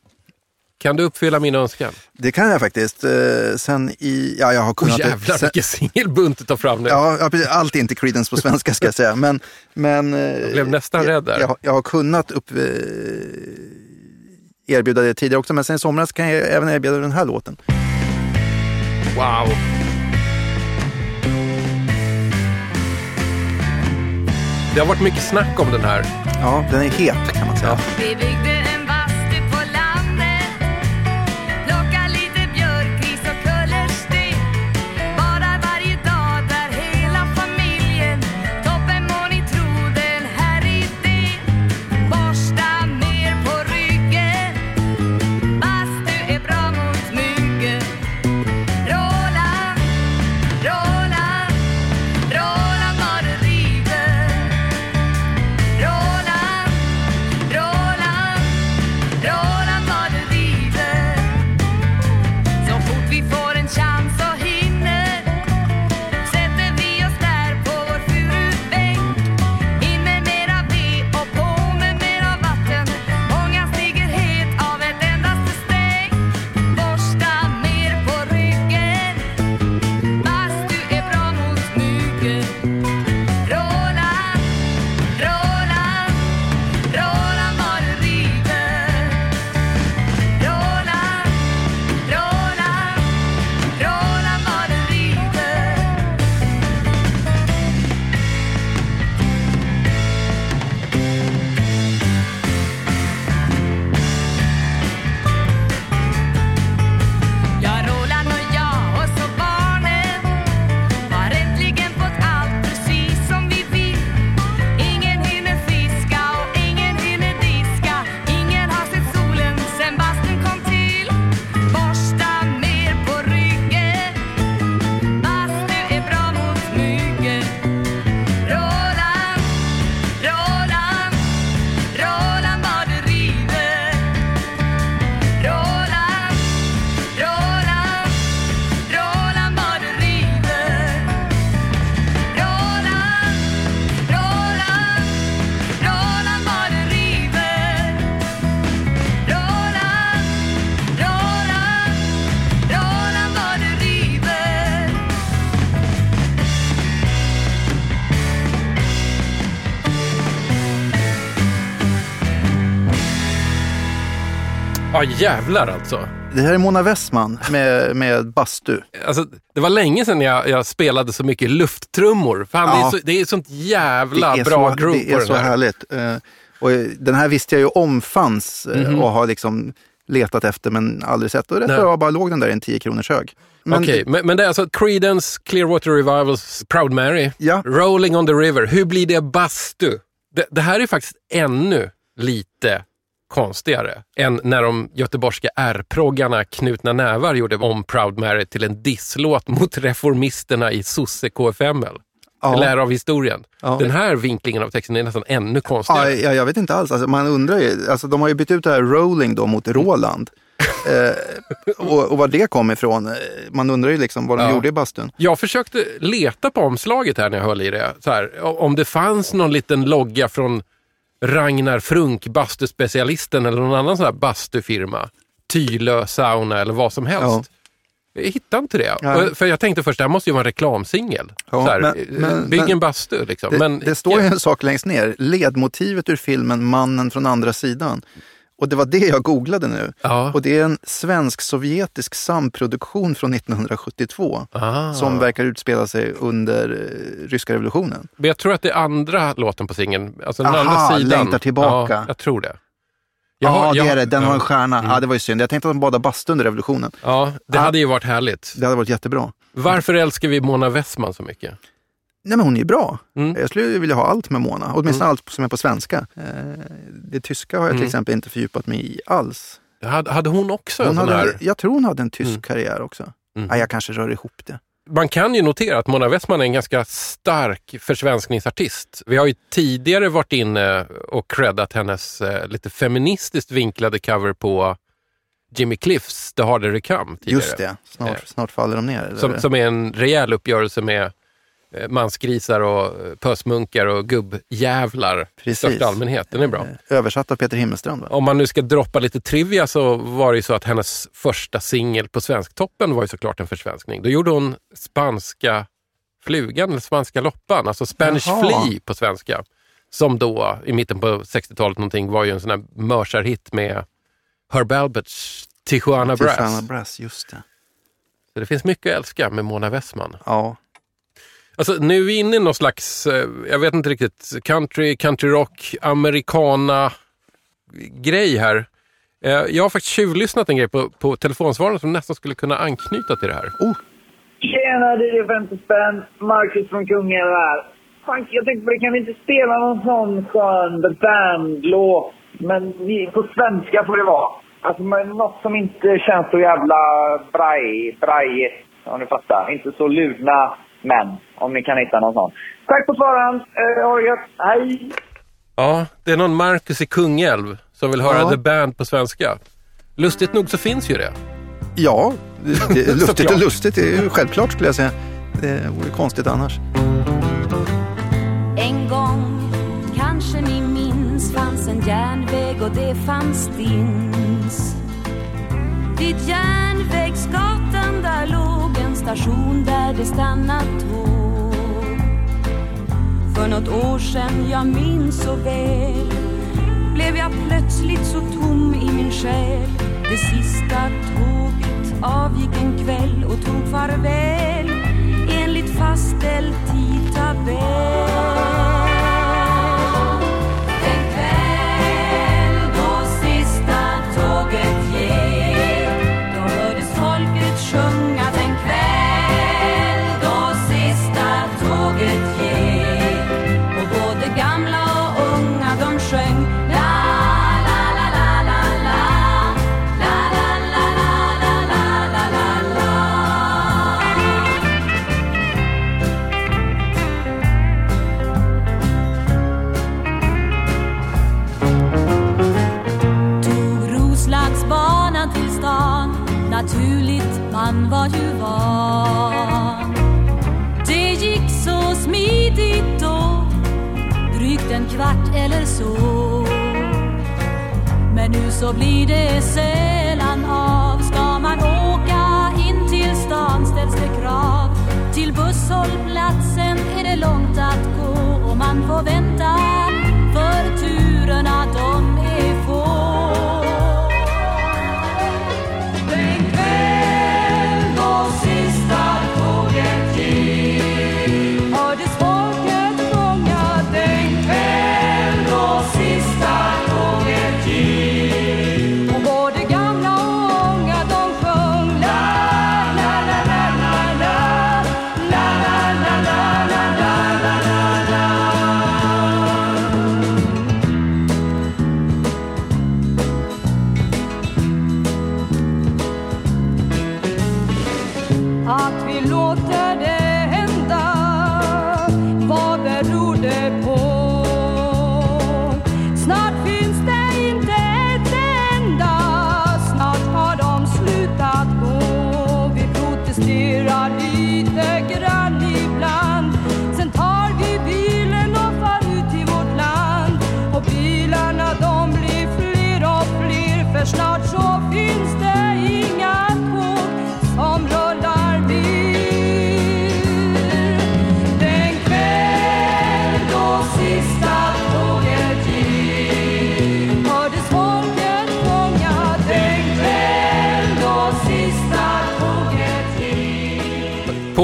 Kan du uppfylla min önskan? Det kan jag faktiskt. Eh, sen i, ja jag har kunnat... jävlar sen, vilken singelbunt du tar fram nu. ja, allt är inte Creedence på svenska ska jag säga. Men, men, jag blev nästan rädd där. Jag, jag har kunnat upp, eh, erbjuda det tidigare också, men sen i somras kan jag även erbjuda den här låten. Wow. Det har varit mycket snack om den här. Ja, den är het kan man säga. Vi Ja jävlar alltså. Det här är Mona Westman med, med bastu. alltså. Det var länge sedan jag, jag spelade så mycket lufttrummor. Fan, det, är Ja. så, det är sånt jävla det är bra så, groove Det på är den så här. härligt. Eh, Och den här visste jag ju om fanns eh, och har liksom letat efter men aldrig sett. Och rätt det var bara låg den där i en 10 kronors hög. Men Okej, men, men det är alltså Creedence Clearwater Revivals Proud Mary, Ja. Rolling on the River. Hur blir det bastu? Det, det här är faktiskt ännu lite konstigare än när de göteborgska R-proggarna Knutna Nävar gjorde om Proud Mary till en disslåt mot reformisterna i sosse KFML. Ja. Lär av historien. Ja. Den här vinklingen av texten är nästan ännu Ja, konstigare. jag, jag vet inte alls. Alltså, man undrar ju, alltså, de har ju bytt ut det här rolling då mot Roland. eh, och, och var det kom ifrån. eh, Man undrar ju liksom vad de Ja. gjorde i bastun. Jag försökte leta på omslaget här när jag höll i det. Här, om det fanns någon liten logga från Ragnar Frunk, bastuspecialisten eller någon annan sån här bastufirma. Tylö sauna eller vad som helst. Ja. Jag hittade inte det. Och- För jag tänkte först, det här måste ju vara en reklamsingel. Ja, men- eh, men- bygg en bastu liksom. Det, men, det står ju en sak längst ner. Ledmotivet ur filmen Mannen från andra sidan. Och det var det jag googlade nu. Ja. Och det är en svensk-sovjetisk samproduktion från 1972. Ah. Som verkar utspela sig under eh, ryska revolutionen. Men jag tror att det är andra låten på singeln. Alltså den Aha, andra sidan. Längtar tillbaka. Ja, jag tror det. Ja, Jag det är det. Den ja. har en stjärna. Mm. Ja, det var ju synd. Jag tänkte att de badade bastu under revolutionen. Ja, det Ah. hade ju varit härligt. Det hade varit jättebra. Varför älskar vi Mona Westman så mycket? Nej, men hon är ju bra. Mm. Jag skulle vilja ha allt med Mona. Åtminstone allt som är på svenska. Eh, Det tyska har jag till Mm. exempel inte fördjupat mig i alls. Hade, hade hon också Hon en hade, här... Jag tror hon hade en tysk Mm. karriär också. Mm. Ja, jag kanske rör ihop det. Man kan ju notera att Mona Westman är en ganska stark försvenskningsartist. Vi har ju tidigare varit inne och creddat hennes eh, lite feministiskt vinklade cover på Jimmy Cliffs The Harder It Come. tidigare. Just det, snart, Eh. snart faller de ner. Som, som är en rejäl uppgörelse med mansgrisar och eh, pösmunkar och gubbjävlar i största allmänhet. Den är bra. Översatt av Peter Himmelstrand. Va? Om man nu ska droppa lite trivia så var det ju så att hennes första singel på Svensktoppen var ju såklart en försvenskning. Då gjorde hon spanska flugan, eller spanska loppan, alltså Spanish Jaha. Flea på svenska. Som då i mitten på 60-talet någonting var ju en sån här mörsarhit med Herb Alberts Tijuana Brass. Tijuana Brass, just det. Så det finns mycket att älska med Mona Westman. Ja, Alltså, nu är vi inne i någon slags, eh, jag vet inte riktigt, country, country rock, americana grej här. Eh, Jag har faktiskt tjuvlyssnat en grej på, på telefonsvararen som nästan skulle kunna anknyta till det här. Tjena, det är 50 spänn. Marcus från Kungälv här. Fan, jag tänkte på det, kan vi inte spela någon sån skön The Band-låt? Men vi, på svenska får det vara. Alltså men något som inte känns så jävla braj, brajigt. Om ni fattar. Inte så ludna män. Om ni kan hitta någon sån. Tack på förhand. Eh, ha det gött. Hej! Ja, det är någon Marcus i Kungälv som vill höra Ja. The Band på svenska. Lustigt nog så finns ju det. ja det, det, lustigt och lustigt. Det är ju självklart skulle jag säga. Det vore konstigt annars. En gång, kanske ni minns, fanns en järnväg och det fanns stins. Vid järnvägsgatan där låg en station där det stannat tåg. För något år sedan, jag minns så väl, blev jag plötsligt så tom i min själ. Det sista tåget avgick en kväll och tog farväl enligt fastställd tidtabell. Naturligt, man var ju van Det gick så smidigt då Drygt en kvart eller så. Men nu så blir det sällan av. Ska man åka in till stan ställs det krav. Till busshållplatsen är det långt att gå Och man får vänta för turerna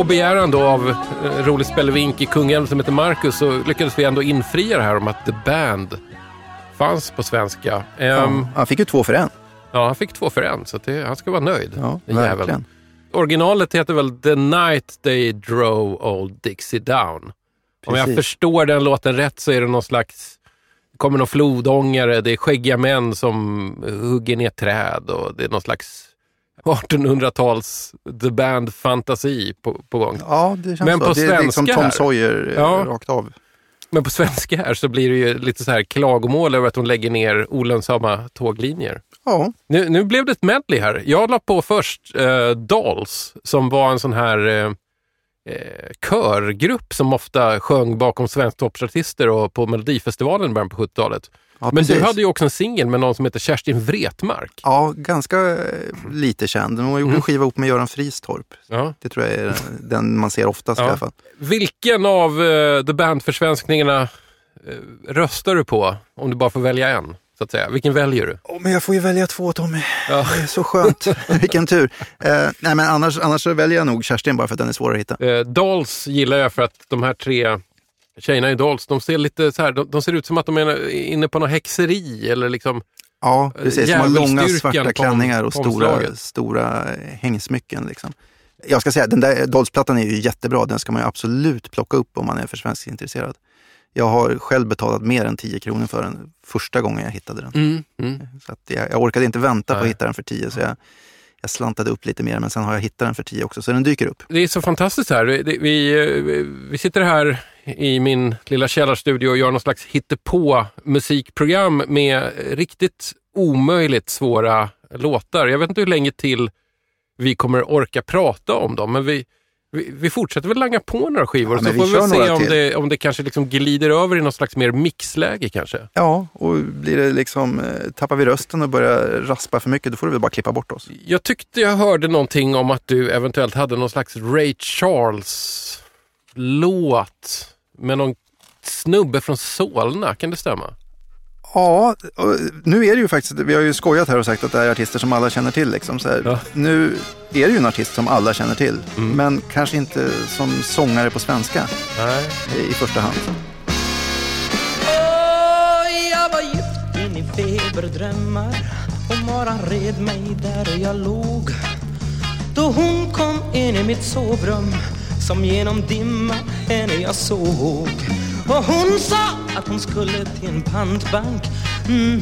begäran då av eh, rolig spelevink i Kungälv som heter Marcus så lyckades vi ändå infria det här om att The Band fanns på svenska. Ehm, Ja, han fick ju två för en. Ja, han fick två för en, så det, han ska vara nöjd. Ja, den jäveln. verkligen. Originalet heter väl The Night They Drove Old Dixie Down. Om jag Precis. förstår den låten rätt så är det någon slags kommer någon flodångare, det är skäggiga män som hugger ner träd och det är någon slags 1800-tals The Band-fantasi på, på gång. Ja, det känns Men så. på det är liksom svenska Tom Sawyer eh, Ja. rakt av. Men på svenska här så blir det ju lite så här klagomål över att de lägger ner olönsamma tåglinjer. Ja, Nu, nu blev det ett medley här. Jag la på först eh, Dolls som var en sån här, eh, eh, körgrupp som ofta sjöng bakom svensktoppsartister och på Melodifestivalen i början på 70-talet. Ja, Men du precis. hade ju också en singel med någon som heter Kerstin Wretmark. Ja, ganska eh, lite känd. Hon gjorde en skiva ihop med Göran Fristorp. Ja. Det tror jag är den man ser oftast i Ja. alla fall. Vilken av uh, The Band-försvenskningarna eh, röstar du på? Om du bara får välja en, så att säga. Vilken väljer du? Åh, men jag får ju välja två Tommy. Ja. Det är så skönt. Vilken tur. Eh, nej, men annars, annars så väljer jag nog Kerstin bara för att den är svårare att hitta. Eh, Dolls gillar jag för att de här tre tjejerna i Dolls, de ser lite så här, de, de ser ut som att de är inne på något häxeri eller liksom Ja, precis. De har långa svarta klänningar och stora, stora hängsmycken. Liksom. Jag ska säga, den där Dolls-plattan är ju jättebra. Den ska man ju absolut plocka upp om man är för svensk intresserad. Jag har själv betalat mer än 10 kronor för den första gången jag hittade den. Mm, mm. Så att jag, jag orkade inte vänta på Nej. att hitta den för 10 så jag, jag slantade upp lite mer men sen har jag hittat den för 10 också så den dyker upp. Det är så fantastiskt här. Vi, eh, vi sitter här i min lilla källarstudio och gör någon slags hittepå musikprogram med riktigt omöjligt svåra låtar. Jag vet inte hur länge till vi kommer orka prata om dem, men vi, vi, vi fortsätter väl langa på några skivor Ja, så vi får vi se om till. det, om det kanske liksom glider över i något slags mer mixläge kanske. Ja, och blir det liksom, eh, tappar vi rösten och börjar raspa för mycket då får du väl bara klippa bort oss. Jag tyckte jag hörde någonting om att du eventuellt hade någon slags Ray Charles-låt med någon snubbe från Solna. Kan det stämma? Ja, nu är det ju faktiskt, vi har ju skojat här och sagt att det är artister som alla känner till. Liksom, så här. Nu är det ju en artist som alla känner till, men kanske inte som sångare på svenska Nej. i första hand. Åh, jag var djupt in i feberdrömmar och maran red mig där jag låg. Då hon kom in i mitt sovrum som genom dimman henne jag såg. Och hon sa att hon skulle till en pantbank mm,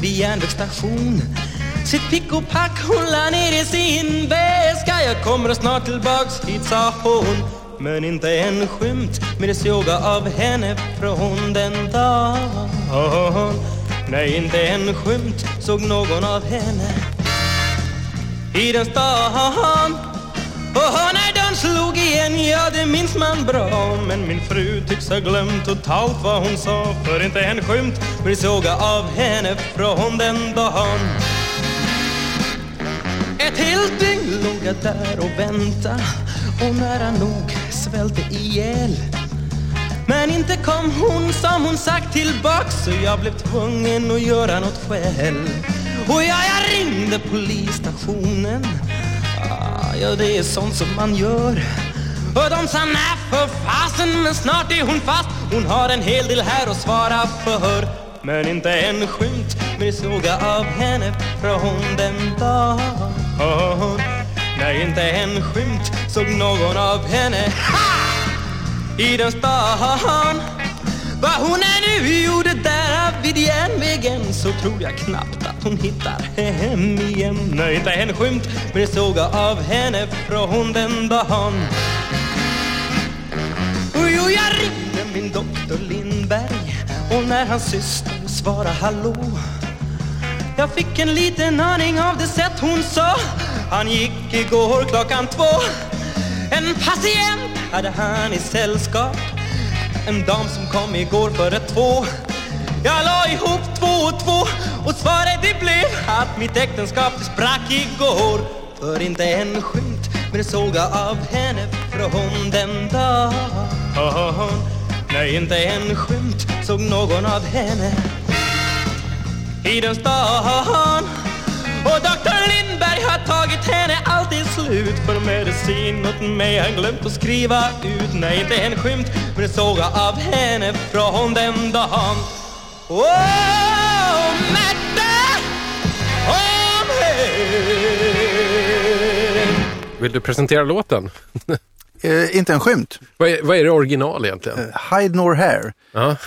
vid järnvägsstation. Sitt pick och pack hon la ner i sin väska. Jag kommer snart tillbaks hit sa hon. Men inte en skymt med det såga av henne från den dagen. Nej, inte en skymt såg någon av henne i den stan. Och när dörren slog igen, ja det minns man bra. Men min fru tycks ha glömt totalt vad hon sa För inte en skymt vill såga av henne från den dagen. Ett helt dygn låg jag där och vänta Och nära nog svälte ihjäl. Men inte kom hon som hon sagt tillbaks Så jag blev tvungen att göra något själv. Och ja, jag ringde polisstationen Ja, det är sånt som man gör. Och de sa nej för fasen Men snart är hon fast. Hon har en hel del här att svara för. Men inte en skymt med såga av henne från den dagen Nej, inte en skymt såg någon av henne. Ha! i den stan Vad hon är nu gjorde vägen Så tror jag knappt att hon hittar hem igen. Nej, inte en skymt men jag såg av henne från den dagen Och jo, jag ringde min doktor Lindberg Och när hans syster svarade hallå. Jag fick en liten aning av det sätt hon sa. Han gick igår klockan två. En patient hade han i sällskap. En dam som kom igår före två. Jag la ihop två och två Och svaret det blev att mitt äktenskap det sprack igår. För inte en skymt men det jag av henne från den dagen Nej, inte en skymt såg någon av henne i den stan. Och doktor Lindberg har tagit henne allt är slut. För medicin åt mig han glömt att skriva ut. Nej, inte en skymt men det jag av henne från den dagen. Märta! Om Vill du presentera låten? Eh, inte en skymt. Vad är, vad är det original egentligen? Hide Nor Hair.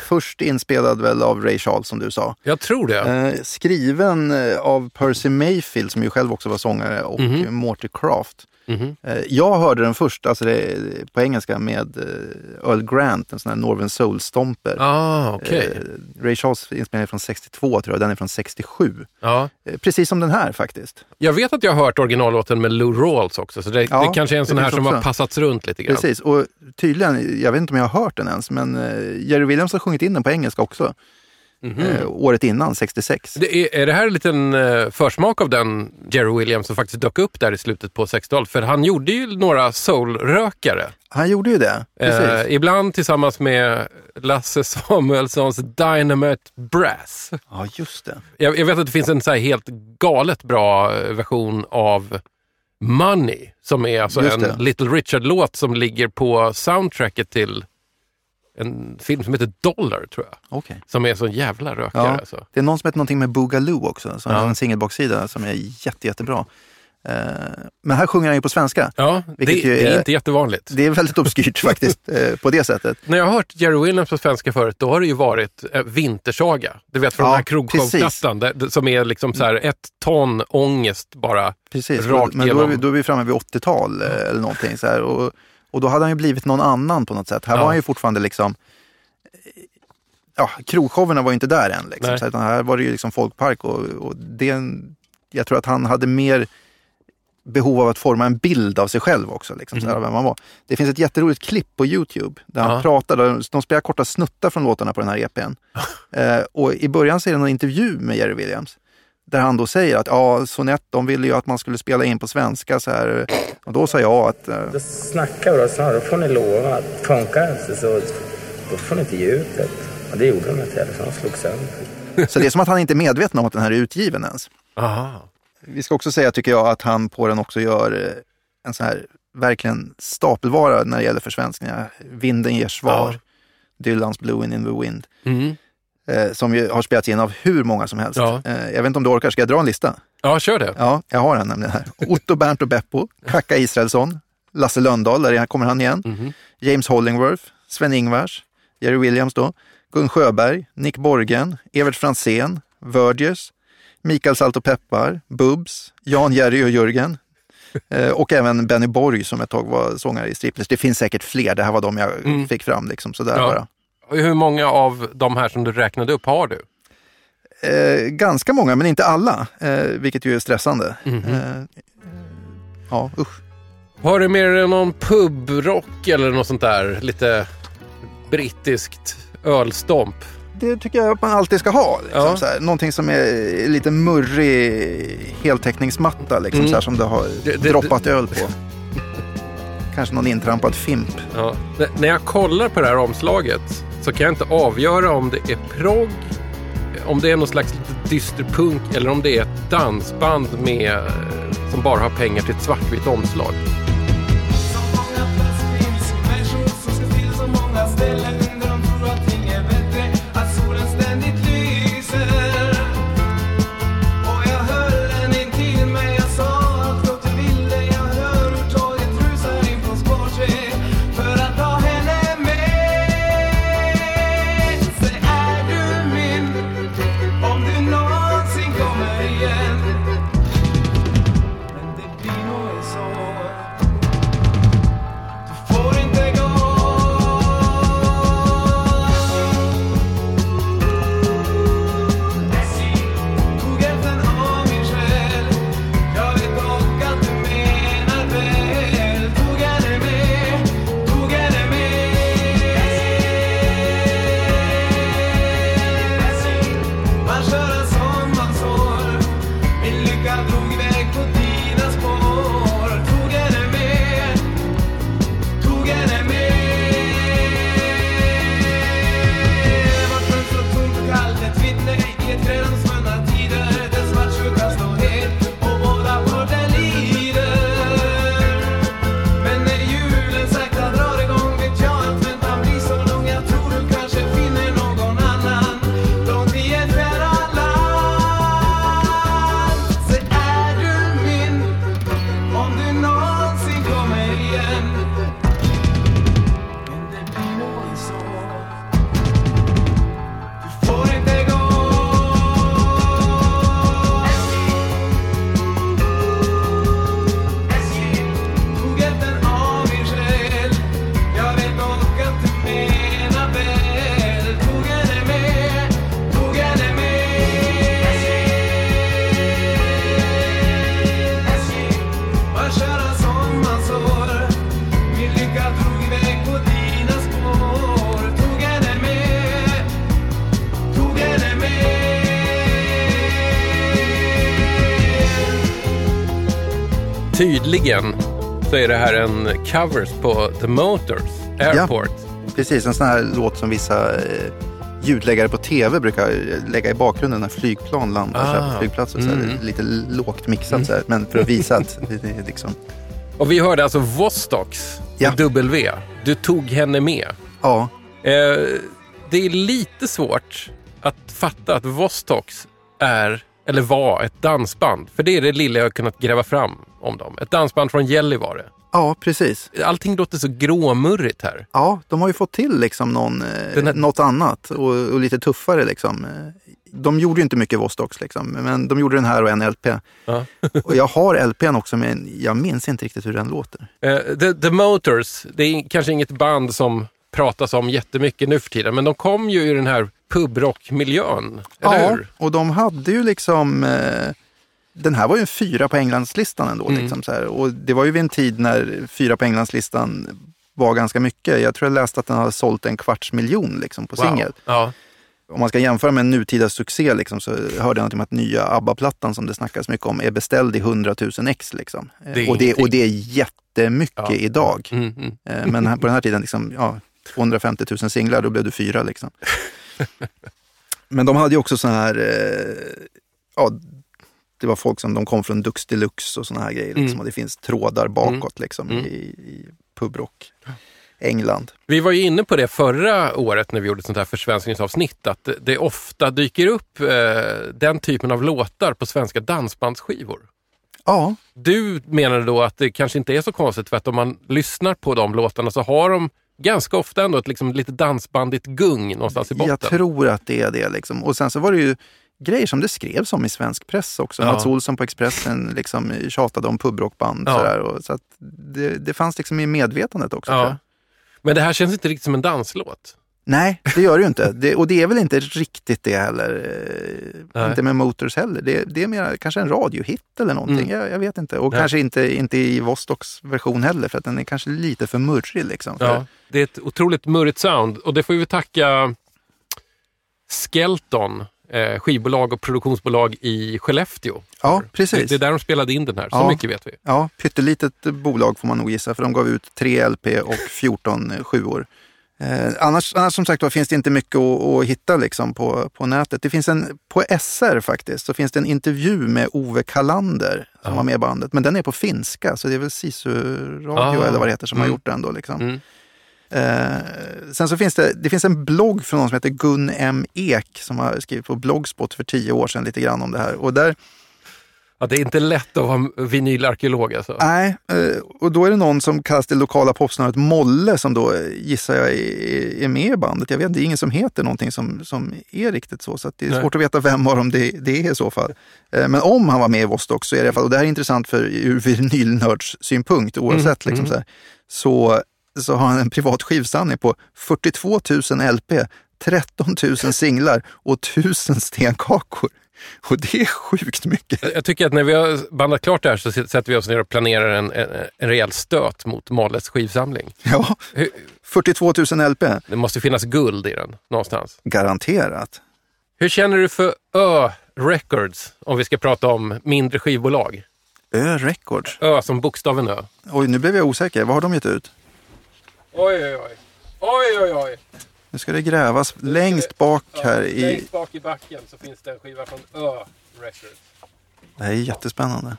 Först inspelad väl av Ray Charles som du sa. Jag tror det. Eh, skriven eh, av Percy Mayfield som ju själv också var sångare och Mhm. Morty Craft. Mhm. Eh, Jag hörde den först, alltså det, på engelska, med eh, Earl Grant, en sån här Northern Soul-stomper. Ah, okej. Eh, Ray Charles inspelning är från 62 tror jag, den är från 67. Ja. Precis som den här faktiskt. Jag vet att jag har hört originallåten med Lou Rawls också, så det, Ja, det kanske är en sån här som har också. passats runt lite grann. Precis, och tydligen, jag vet inte om jag har hört den ens, men Jerry Williams har sjungit in den på engelska också. Mhm. Eh, året innan, 66. Det är, är det här en liten eh, försmak av den Jerry Williams som faktiskt dök upp där i slutet på 60-talet? För han gjorde ju några soulrökare. Han gjorde ju det. Eh, ibland tillsammans med Lasse Samuelssons Dynamite Brass. Ja, just det. Jag, jag vet att det finns en så här helt galet bra eh, version av Money, som är alltså en. Little Richard-låt som ligger på soundtracket till en film som heter Dollar, tror jag. Okej. Som är så en jävla rökare. Ja, Alltså. Det är någon som heter någonting med Boogaloo också, som Ja. är en singelbaksida som är jätte, jättebra. Eh, men här sjunger han ju på svenska. Ja, det, det är inte jättevanligt. Det är väldigt obskyrt faktiskt, eh, på det sättet. När jag har hört Jerry Williams på svenska förut, då har det ju varit eh, Vintersaga. Du vet från Ja, den här krogshowplattan, som är liksom så här ett ton ångest bara Precis, rakt men då är, vi, då är vi framme vid 80-tal eh, eller någonting. Så här, och, och då hade han ju blivit någon annan på något sätt. Här Ja. var han ju fortfarande liksom... Ja, krogshowerna var ju inte där än. Liksom, så, utan här var det ju liksom folkpark och, och det, jag tror att han hade mer behov av att forma en bild av sig själv också, liksom, så här, av vem han var. Det finns ett jätteroligt klipp på Youtube där han. Ja. pratar, där de spelar korta snuttar från låtarna på den här EPn. eh, och i början så är det någon intervju med Jerry Williams där han då säger att ja, Sonett, de ville ju att man skulle spela in på svenska så här. Och då sa jag att eh, Då snackar vi då snarare, då får ni lova att funkar det inte så då får ni inte ge ut det. Och det gjorde de inte heller, så de slog sönder. Så det är som att han inte är medveten om att den här är utgiven ens. Aha. Vi ska också säga, tycker jag, att han på den också gör eh, en sån här verkligen stapelvara när det gäller försvenskningar. Vinden ger svar, Dylans Blowing in the Wind. Mm. Eh, som ju har spelats in av hur många som helst. Ja. Eh, jag vet inte om du orkar, ska jag dra en lista? Ja, kör det. Ja, jag har den nämligen här. Otto, Bernt och Beppo, Kacka Israelsson, Lasse Lönndahl, där kommer han igen. Mhm. James Hollingworth, Sven-Ingvars, Jerry Williams då, Gun Sjöberg, Nick Borgen, Evert Fransén, Verges, Mikael Salt och Peppar, Bubs, Jan, Jerry och Jörgen. Eh, och även Benny Borg som ett tag var sångare i Striplers. Det finns säkert fler, det här var de jag Mm. fick fram. Liksom, sådär Ja. bara. Hur många av de här som du räknade upp har du? Eh, ganska många, men inte alla, eh, vilket ju är stressande. Mhm. Eh, ja, usch. Har du med dig någon pubrock eller något sånt där? Lite brittiskt ölstomp? Det tycker jag att man alltid ska ha. Liksom, Ja. så här. Någonting som är lite murrig heltäckningsmatta liksom, Mm. så här, som det har Det- det- droppat öl på. Kanske någon intrampad fimp. Ja. N- när jag kollar på det här omslaget så kan jag inte avgöra om det är progg, om det är någon slags dysterpunk dyster punk eller om det är ett dansband med, eh, som bara har pengar till ett svartvitt omslag. Tydligen så är det här en covers på The Motors Airport. Precis, en sån här låt som vissa eh, ljudläggare på tv brukar lägga i bakgrunden när flygplan landar så här Ah. flygplatser. Så här, Mm. Lite lågt mixat så här, men för att visa att det, det är liksom... Och vi hörde alltså Vostoks Ja. W. Du tog henne med. Ja, Eh, det är lite svårt att fatta att Vostoks är, eller var, ett dansband. För det är det lilla jag har kunnat gräva fram om dem. Ett dansband från Gällivare. ja, precis. Allting låter så gråmurrigt här. Ja, de har ju fått till liksom någon, eh, här- något annat och, och lite tuffare. Liksom. De gjorde ju inte mycket Vostoks, liksom, men de gjorde den här och en LP. Ja. och jag har LPn också, men jag minns inte riktigt hur den låter. Eh, The, The Motors, det är kanske inget band som pratas om jättemycket nu för tiden, men de kom ju i den här pubrockmiljön, eller ja, hur? och de hade ju liksom... Eh, den här var ju en fyra på Englandslistan ändå. Mm. Liksom, så här. Och det var ju vid en tid när fyra på Englandslistan var ganska mycket. Jag tror jag läste att den hade sålt en kvarts miljon liksom, på singel. Ja. Om man ska jämföra med en nutida succé liksom, så hörde jag någonting om att nya ABBA-plattan som det snackas mycket om är beställd i 100 000 ex. Liksom. Det och, det, och det är jättemycket Ja. idag. Mm, mm. Eh, Men på den här tiden, liksom, ja, 250 000 singlar, då blev det fyra. Liksom. Men de hade ju också så här, eh, ja, det var folk som de kom från Dux Deluxe och såna här grejer. Liksom. Mm. Och det finns trådar bakåt liksom, Mm. i, i pubrock. England. Vi var ju inne på det förra året när vi gjorde ett sånt här försvenskningsavsnitt, att det- det ofta dyker upp eh, den typen av låtar på svenska dansbandsskivor. Ja, Du menade då att det kanske inte är så konstigt för att om man lyssnar på de låtarna så har de ganska ofta ändå ett liksom lite dansbandigt gung någonstans i botten. jag tror att det är det. Liksom. Och sen så var det ju grejer som det skrevs om i svensk press också. Ja. Mats Olsson på Expressen liksom tjatade om pubrockband. Ja. Sådär, och, så att det, det fanns liksom i medvetandet också. ja. Men det här känns inte riktigt som en danslåt. Nej, det gör det ju inte. Det, och det är väl inte riktigt det heller. eh, Nej. Inte med Motors heller. Det, det är mer kanske en radiohit eller någonting. Mm. Jag, jag vet inte. Och Nej. kanske inte, inte i Vostoks version heller för att den är kanske lite för murrig. Liksom, Ja, det är ett otroligt murrigt sound och det får vi tacka Skelton, eh, skivbolag och produktionsbolag i Skellefteå. Ja, precis. Det, det är där de spelade in den här, så Ja. mycket vet vi. Ja, pyttelitet bolag får man nog gissa för de gav ut tre LP och 14 sjuor. Eh, annars, annars som sagt var finns det inte mycket att, att hitta liksom på, på nätet. Det finns en, på SR faktiskt, så finns det en intervju med Ove Kalander som Ja. var med i bandet. Men den är på finska, så det är väl Sisu Radio Ah. eller vad det heter som har Mm. gjort den då. Liksom. Mm. Eh, sen så finns det, det finns en blogg från någon som heter Gun M. Ek som har skrivit på Blogspot för tio år sedan lite grann om det här. Och där, Ja, det är inte lätt att vara vinylarkeolog alltså. Nej, eh, och då är det någon som kallas det lokala popsnöret Molle som då eh, gissar jag är med i bandet. Jag vet inte, det är ingen som heter någonting som, som är riktigt så. Så det är Nej. svårt att veta vem av dem det, det är i så fall. Eh, Men om han var med i Vostok så är det i alla fall, och det här är intressant för ur vinylnördssynpunkt oavsett, Mm, liksom mm. så, här, så, så har han en privat skivsamling på 42 000 LP, 13 000 singlar och 1000 stenkakor. Och det är sjukt mycket. Jag- tycker att när vi har bandat klart det här så sätter vi oss ner och planerar en, en, en rejäl stöt mot Malles skivsamling. Ja, Hur- 42 000 LP. Det måste finnas guld i den någonstans. Garanterat. Hur känner du för Ö Records, om vi ska prata om mindre skivbolag? Ö Records. Ö som bokstaven Ö. Oj, nu blev jag osäker. Vad har de gett ut? Oj, oj, oj. Oj, oj, oj. Nu ska det grävas längst bak här i... Längst bak i backen så finns det en skiva från Ö Records. Det här är jättespännande.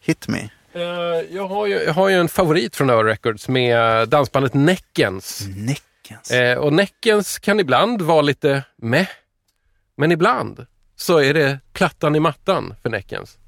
Hit me. Eh, jag, har ju, jag har ju en favorit från Ö Records med dansbandet Näckens. Näckens. Eh, och Näckens kan ibland vara lite meh. Men ibland så är det plattan i mattan för Näckens.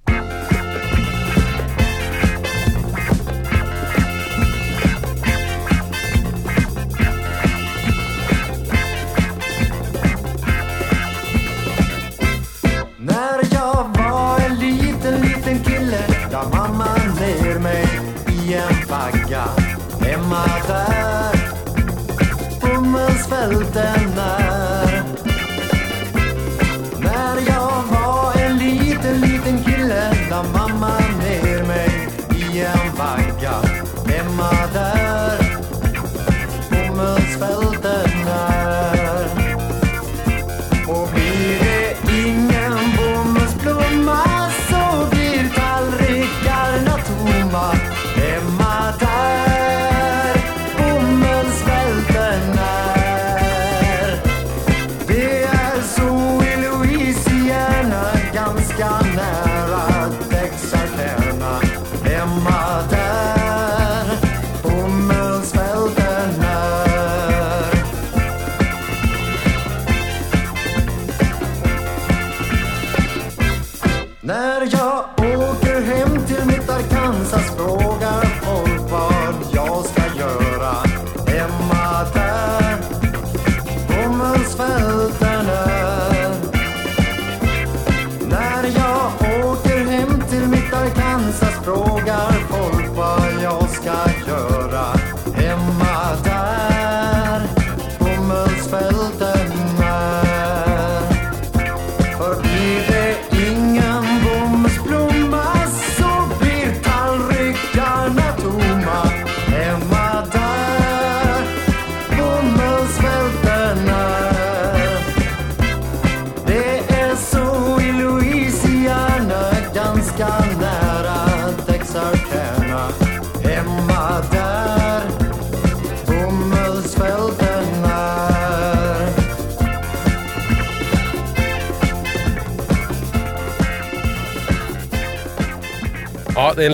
us know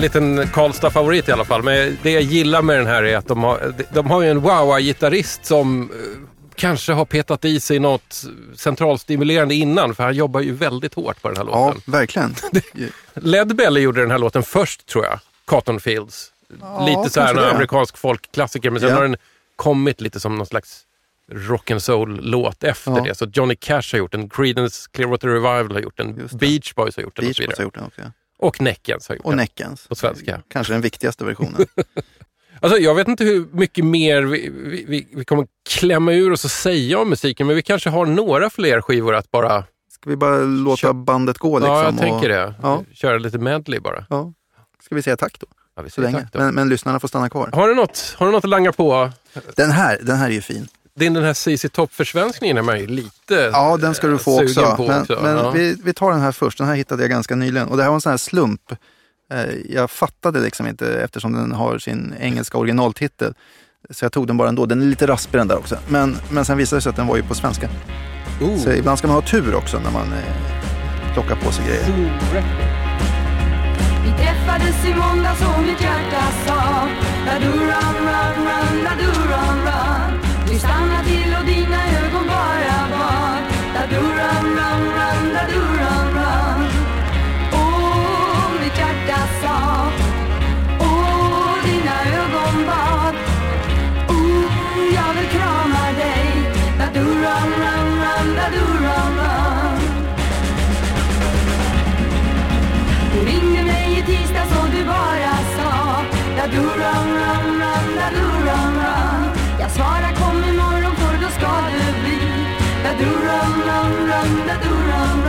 en liten Karlstad-favorit i alla fall. Men det jag gillar med den här är att de har, de har ju en wow-gitarrist som eh, kanske har petat i sig något centralstimulerande innan. För han jobbar ju väldigt hårt på den här Ja, låten. verkligen. Led Belly gjorde den här låten först tror jag. Cotton Fields. Ja, lite så här en amerikansk folkklassiker. Men sen Ja. har den kommit lite som någon slags rock and soul-låt efter Ja. det. Så Johnny Cash har gjort den, Creedence Clearwater Revival har gjort den, Beach Boys har gjort den och Beach så Boys vidare. har gjort den också. ja. Och gjort Och den. Neckens. På svenska. Kanske den viktigaste versionen. Alltså, jag vet inte hur mycket mer vi, vi, vi, kommer klämma ur oss och säga om musiken, men vi kanske har några fler skivor att bara... Ska vi bara låta bandet gå liksom? ja, jag och- tänker det. Ja. Köra lite medley bara. Ja. Ska vi säga tack då? Ja, vi säger tack då. Men, men lyssnarna får stanna kvar. Har du något, har du något att langa på? Den här, den här är ju fin. Din den här CC Topp-försvenskningen är man ju lite Ja, den ska du få sugen också. på Men, också. men ja. vi, vi tar den här först. Den här hittade jag ganska nyligen. Och det här var en sån här slump. Eh, Jag fattade liksom inte eftersom den har sin engelska originaltitel. Så jag tog den bara ändå. Den är lite raspig den där också. Men, men sen visade det sig att den var ju på svenska. Oh. Så ibland ska man ha tur också när man eh, plockar på sig grejer. Vi träffades i måndags och mitt hjärta sa Da-du run, run, run, da-du run, run Stanna till och dina ögon bara bad da du ram ram ram da du ram ram. Åh, mitt hjärta sa. Åh, dina ögon bad. Åh, jag vill krama dig. Da du ram ram ram da du ram ram. Du ringde mig i tisdags och du bara sa. Da du ram ram ram da du ram ram. Jag svarade Da du run, run, run, da du run,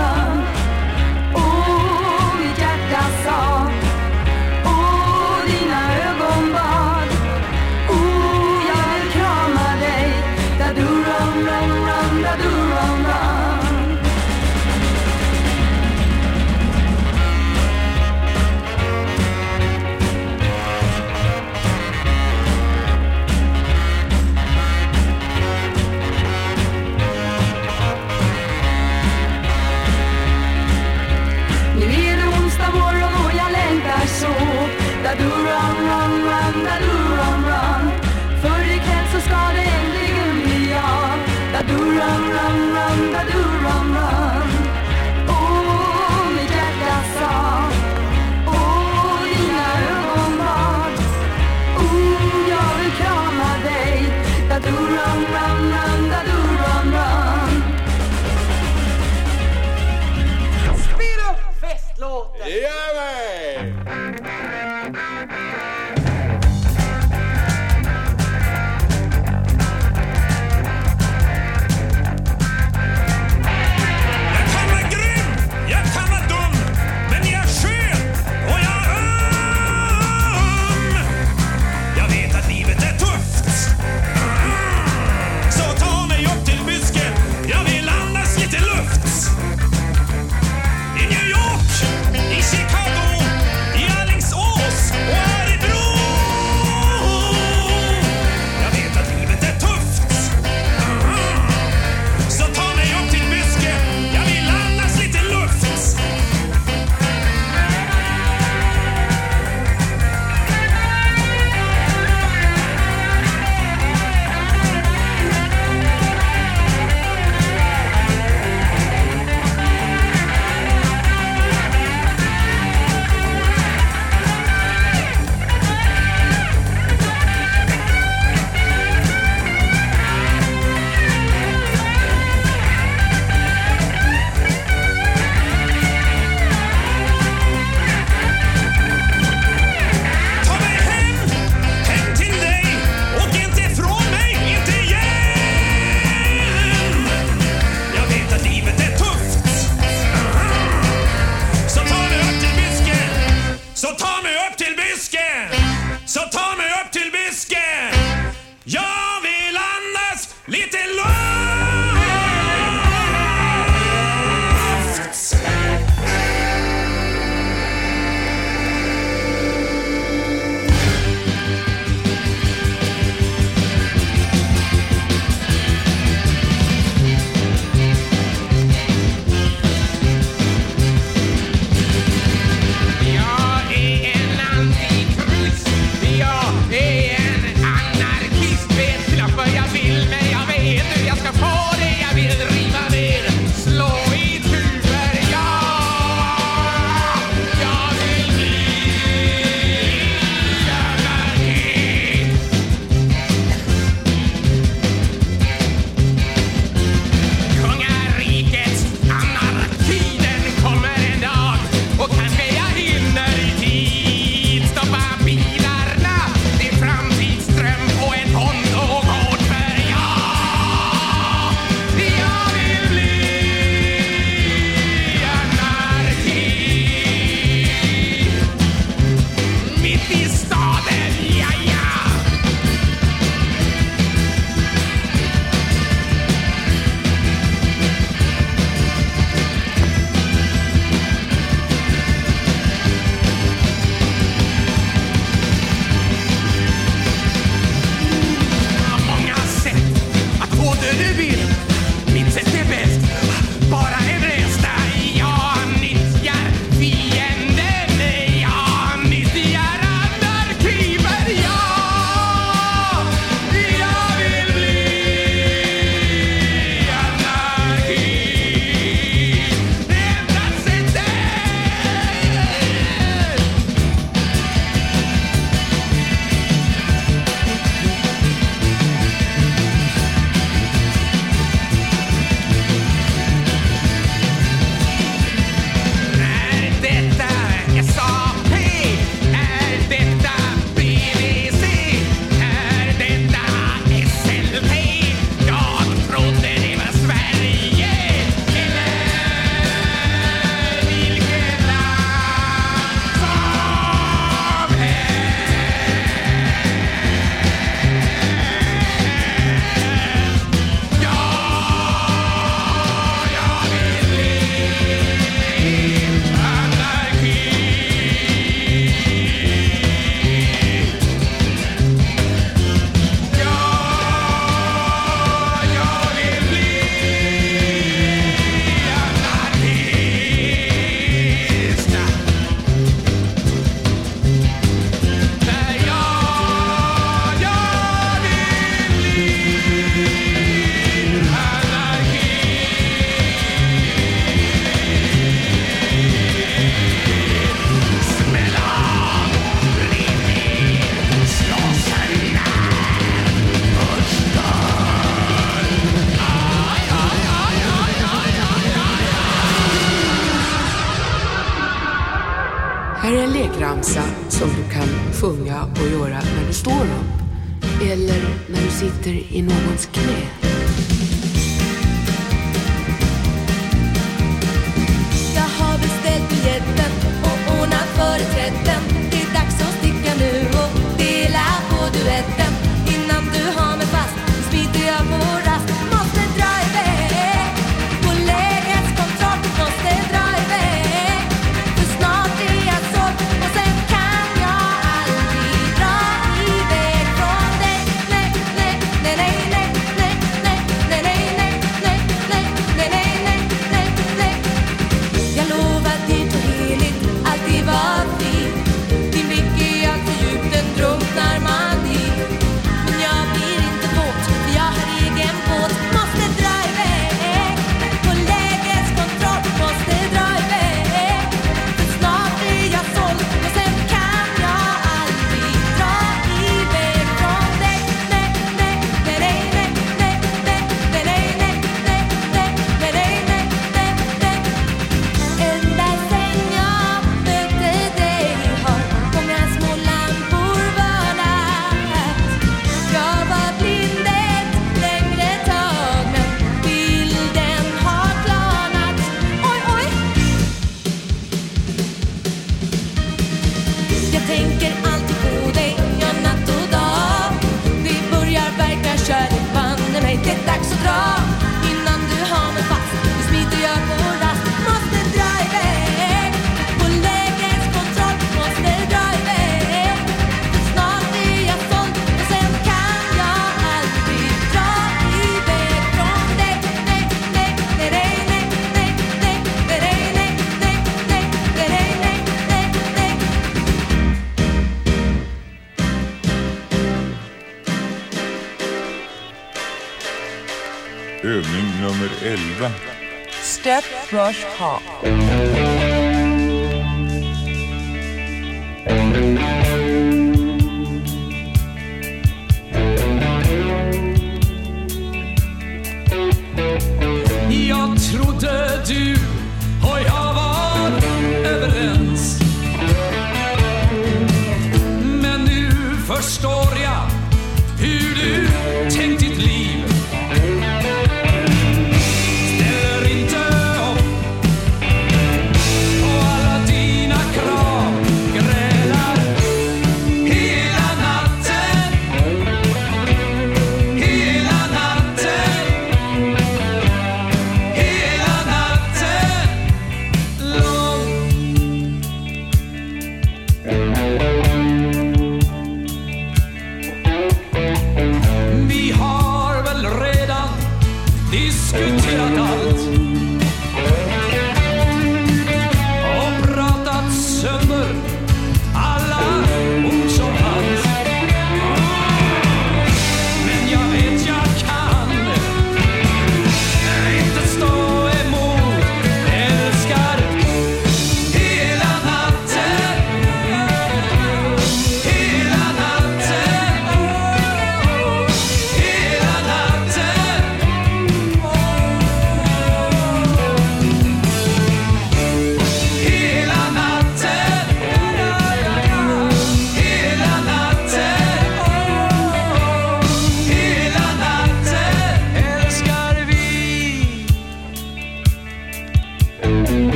brush hop.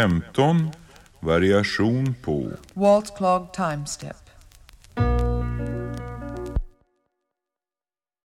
15. Variation på Waltz clog time step.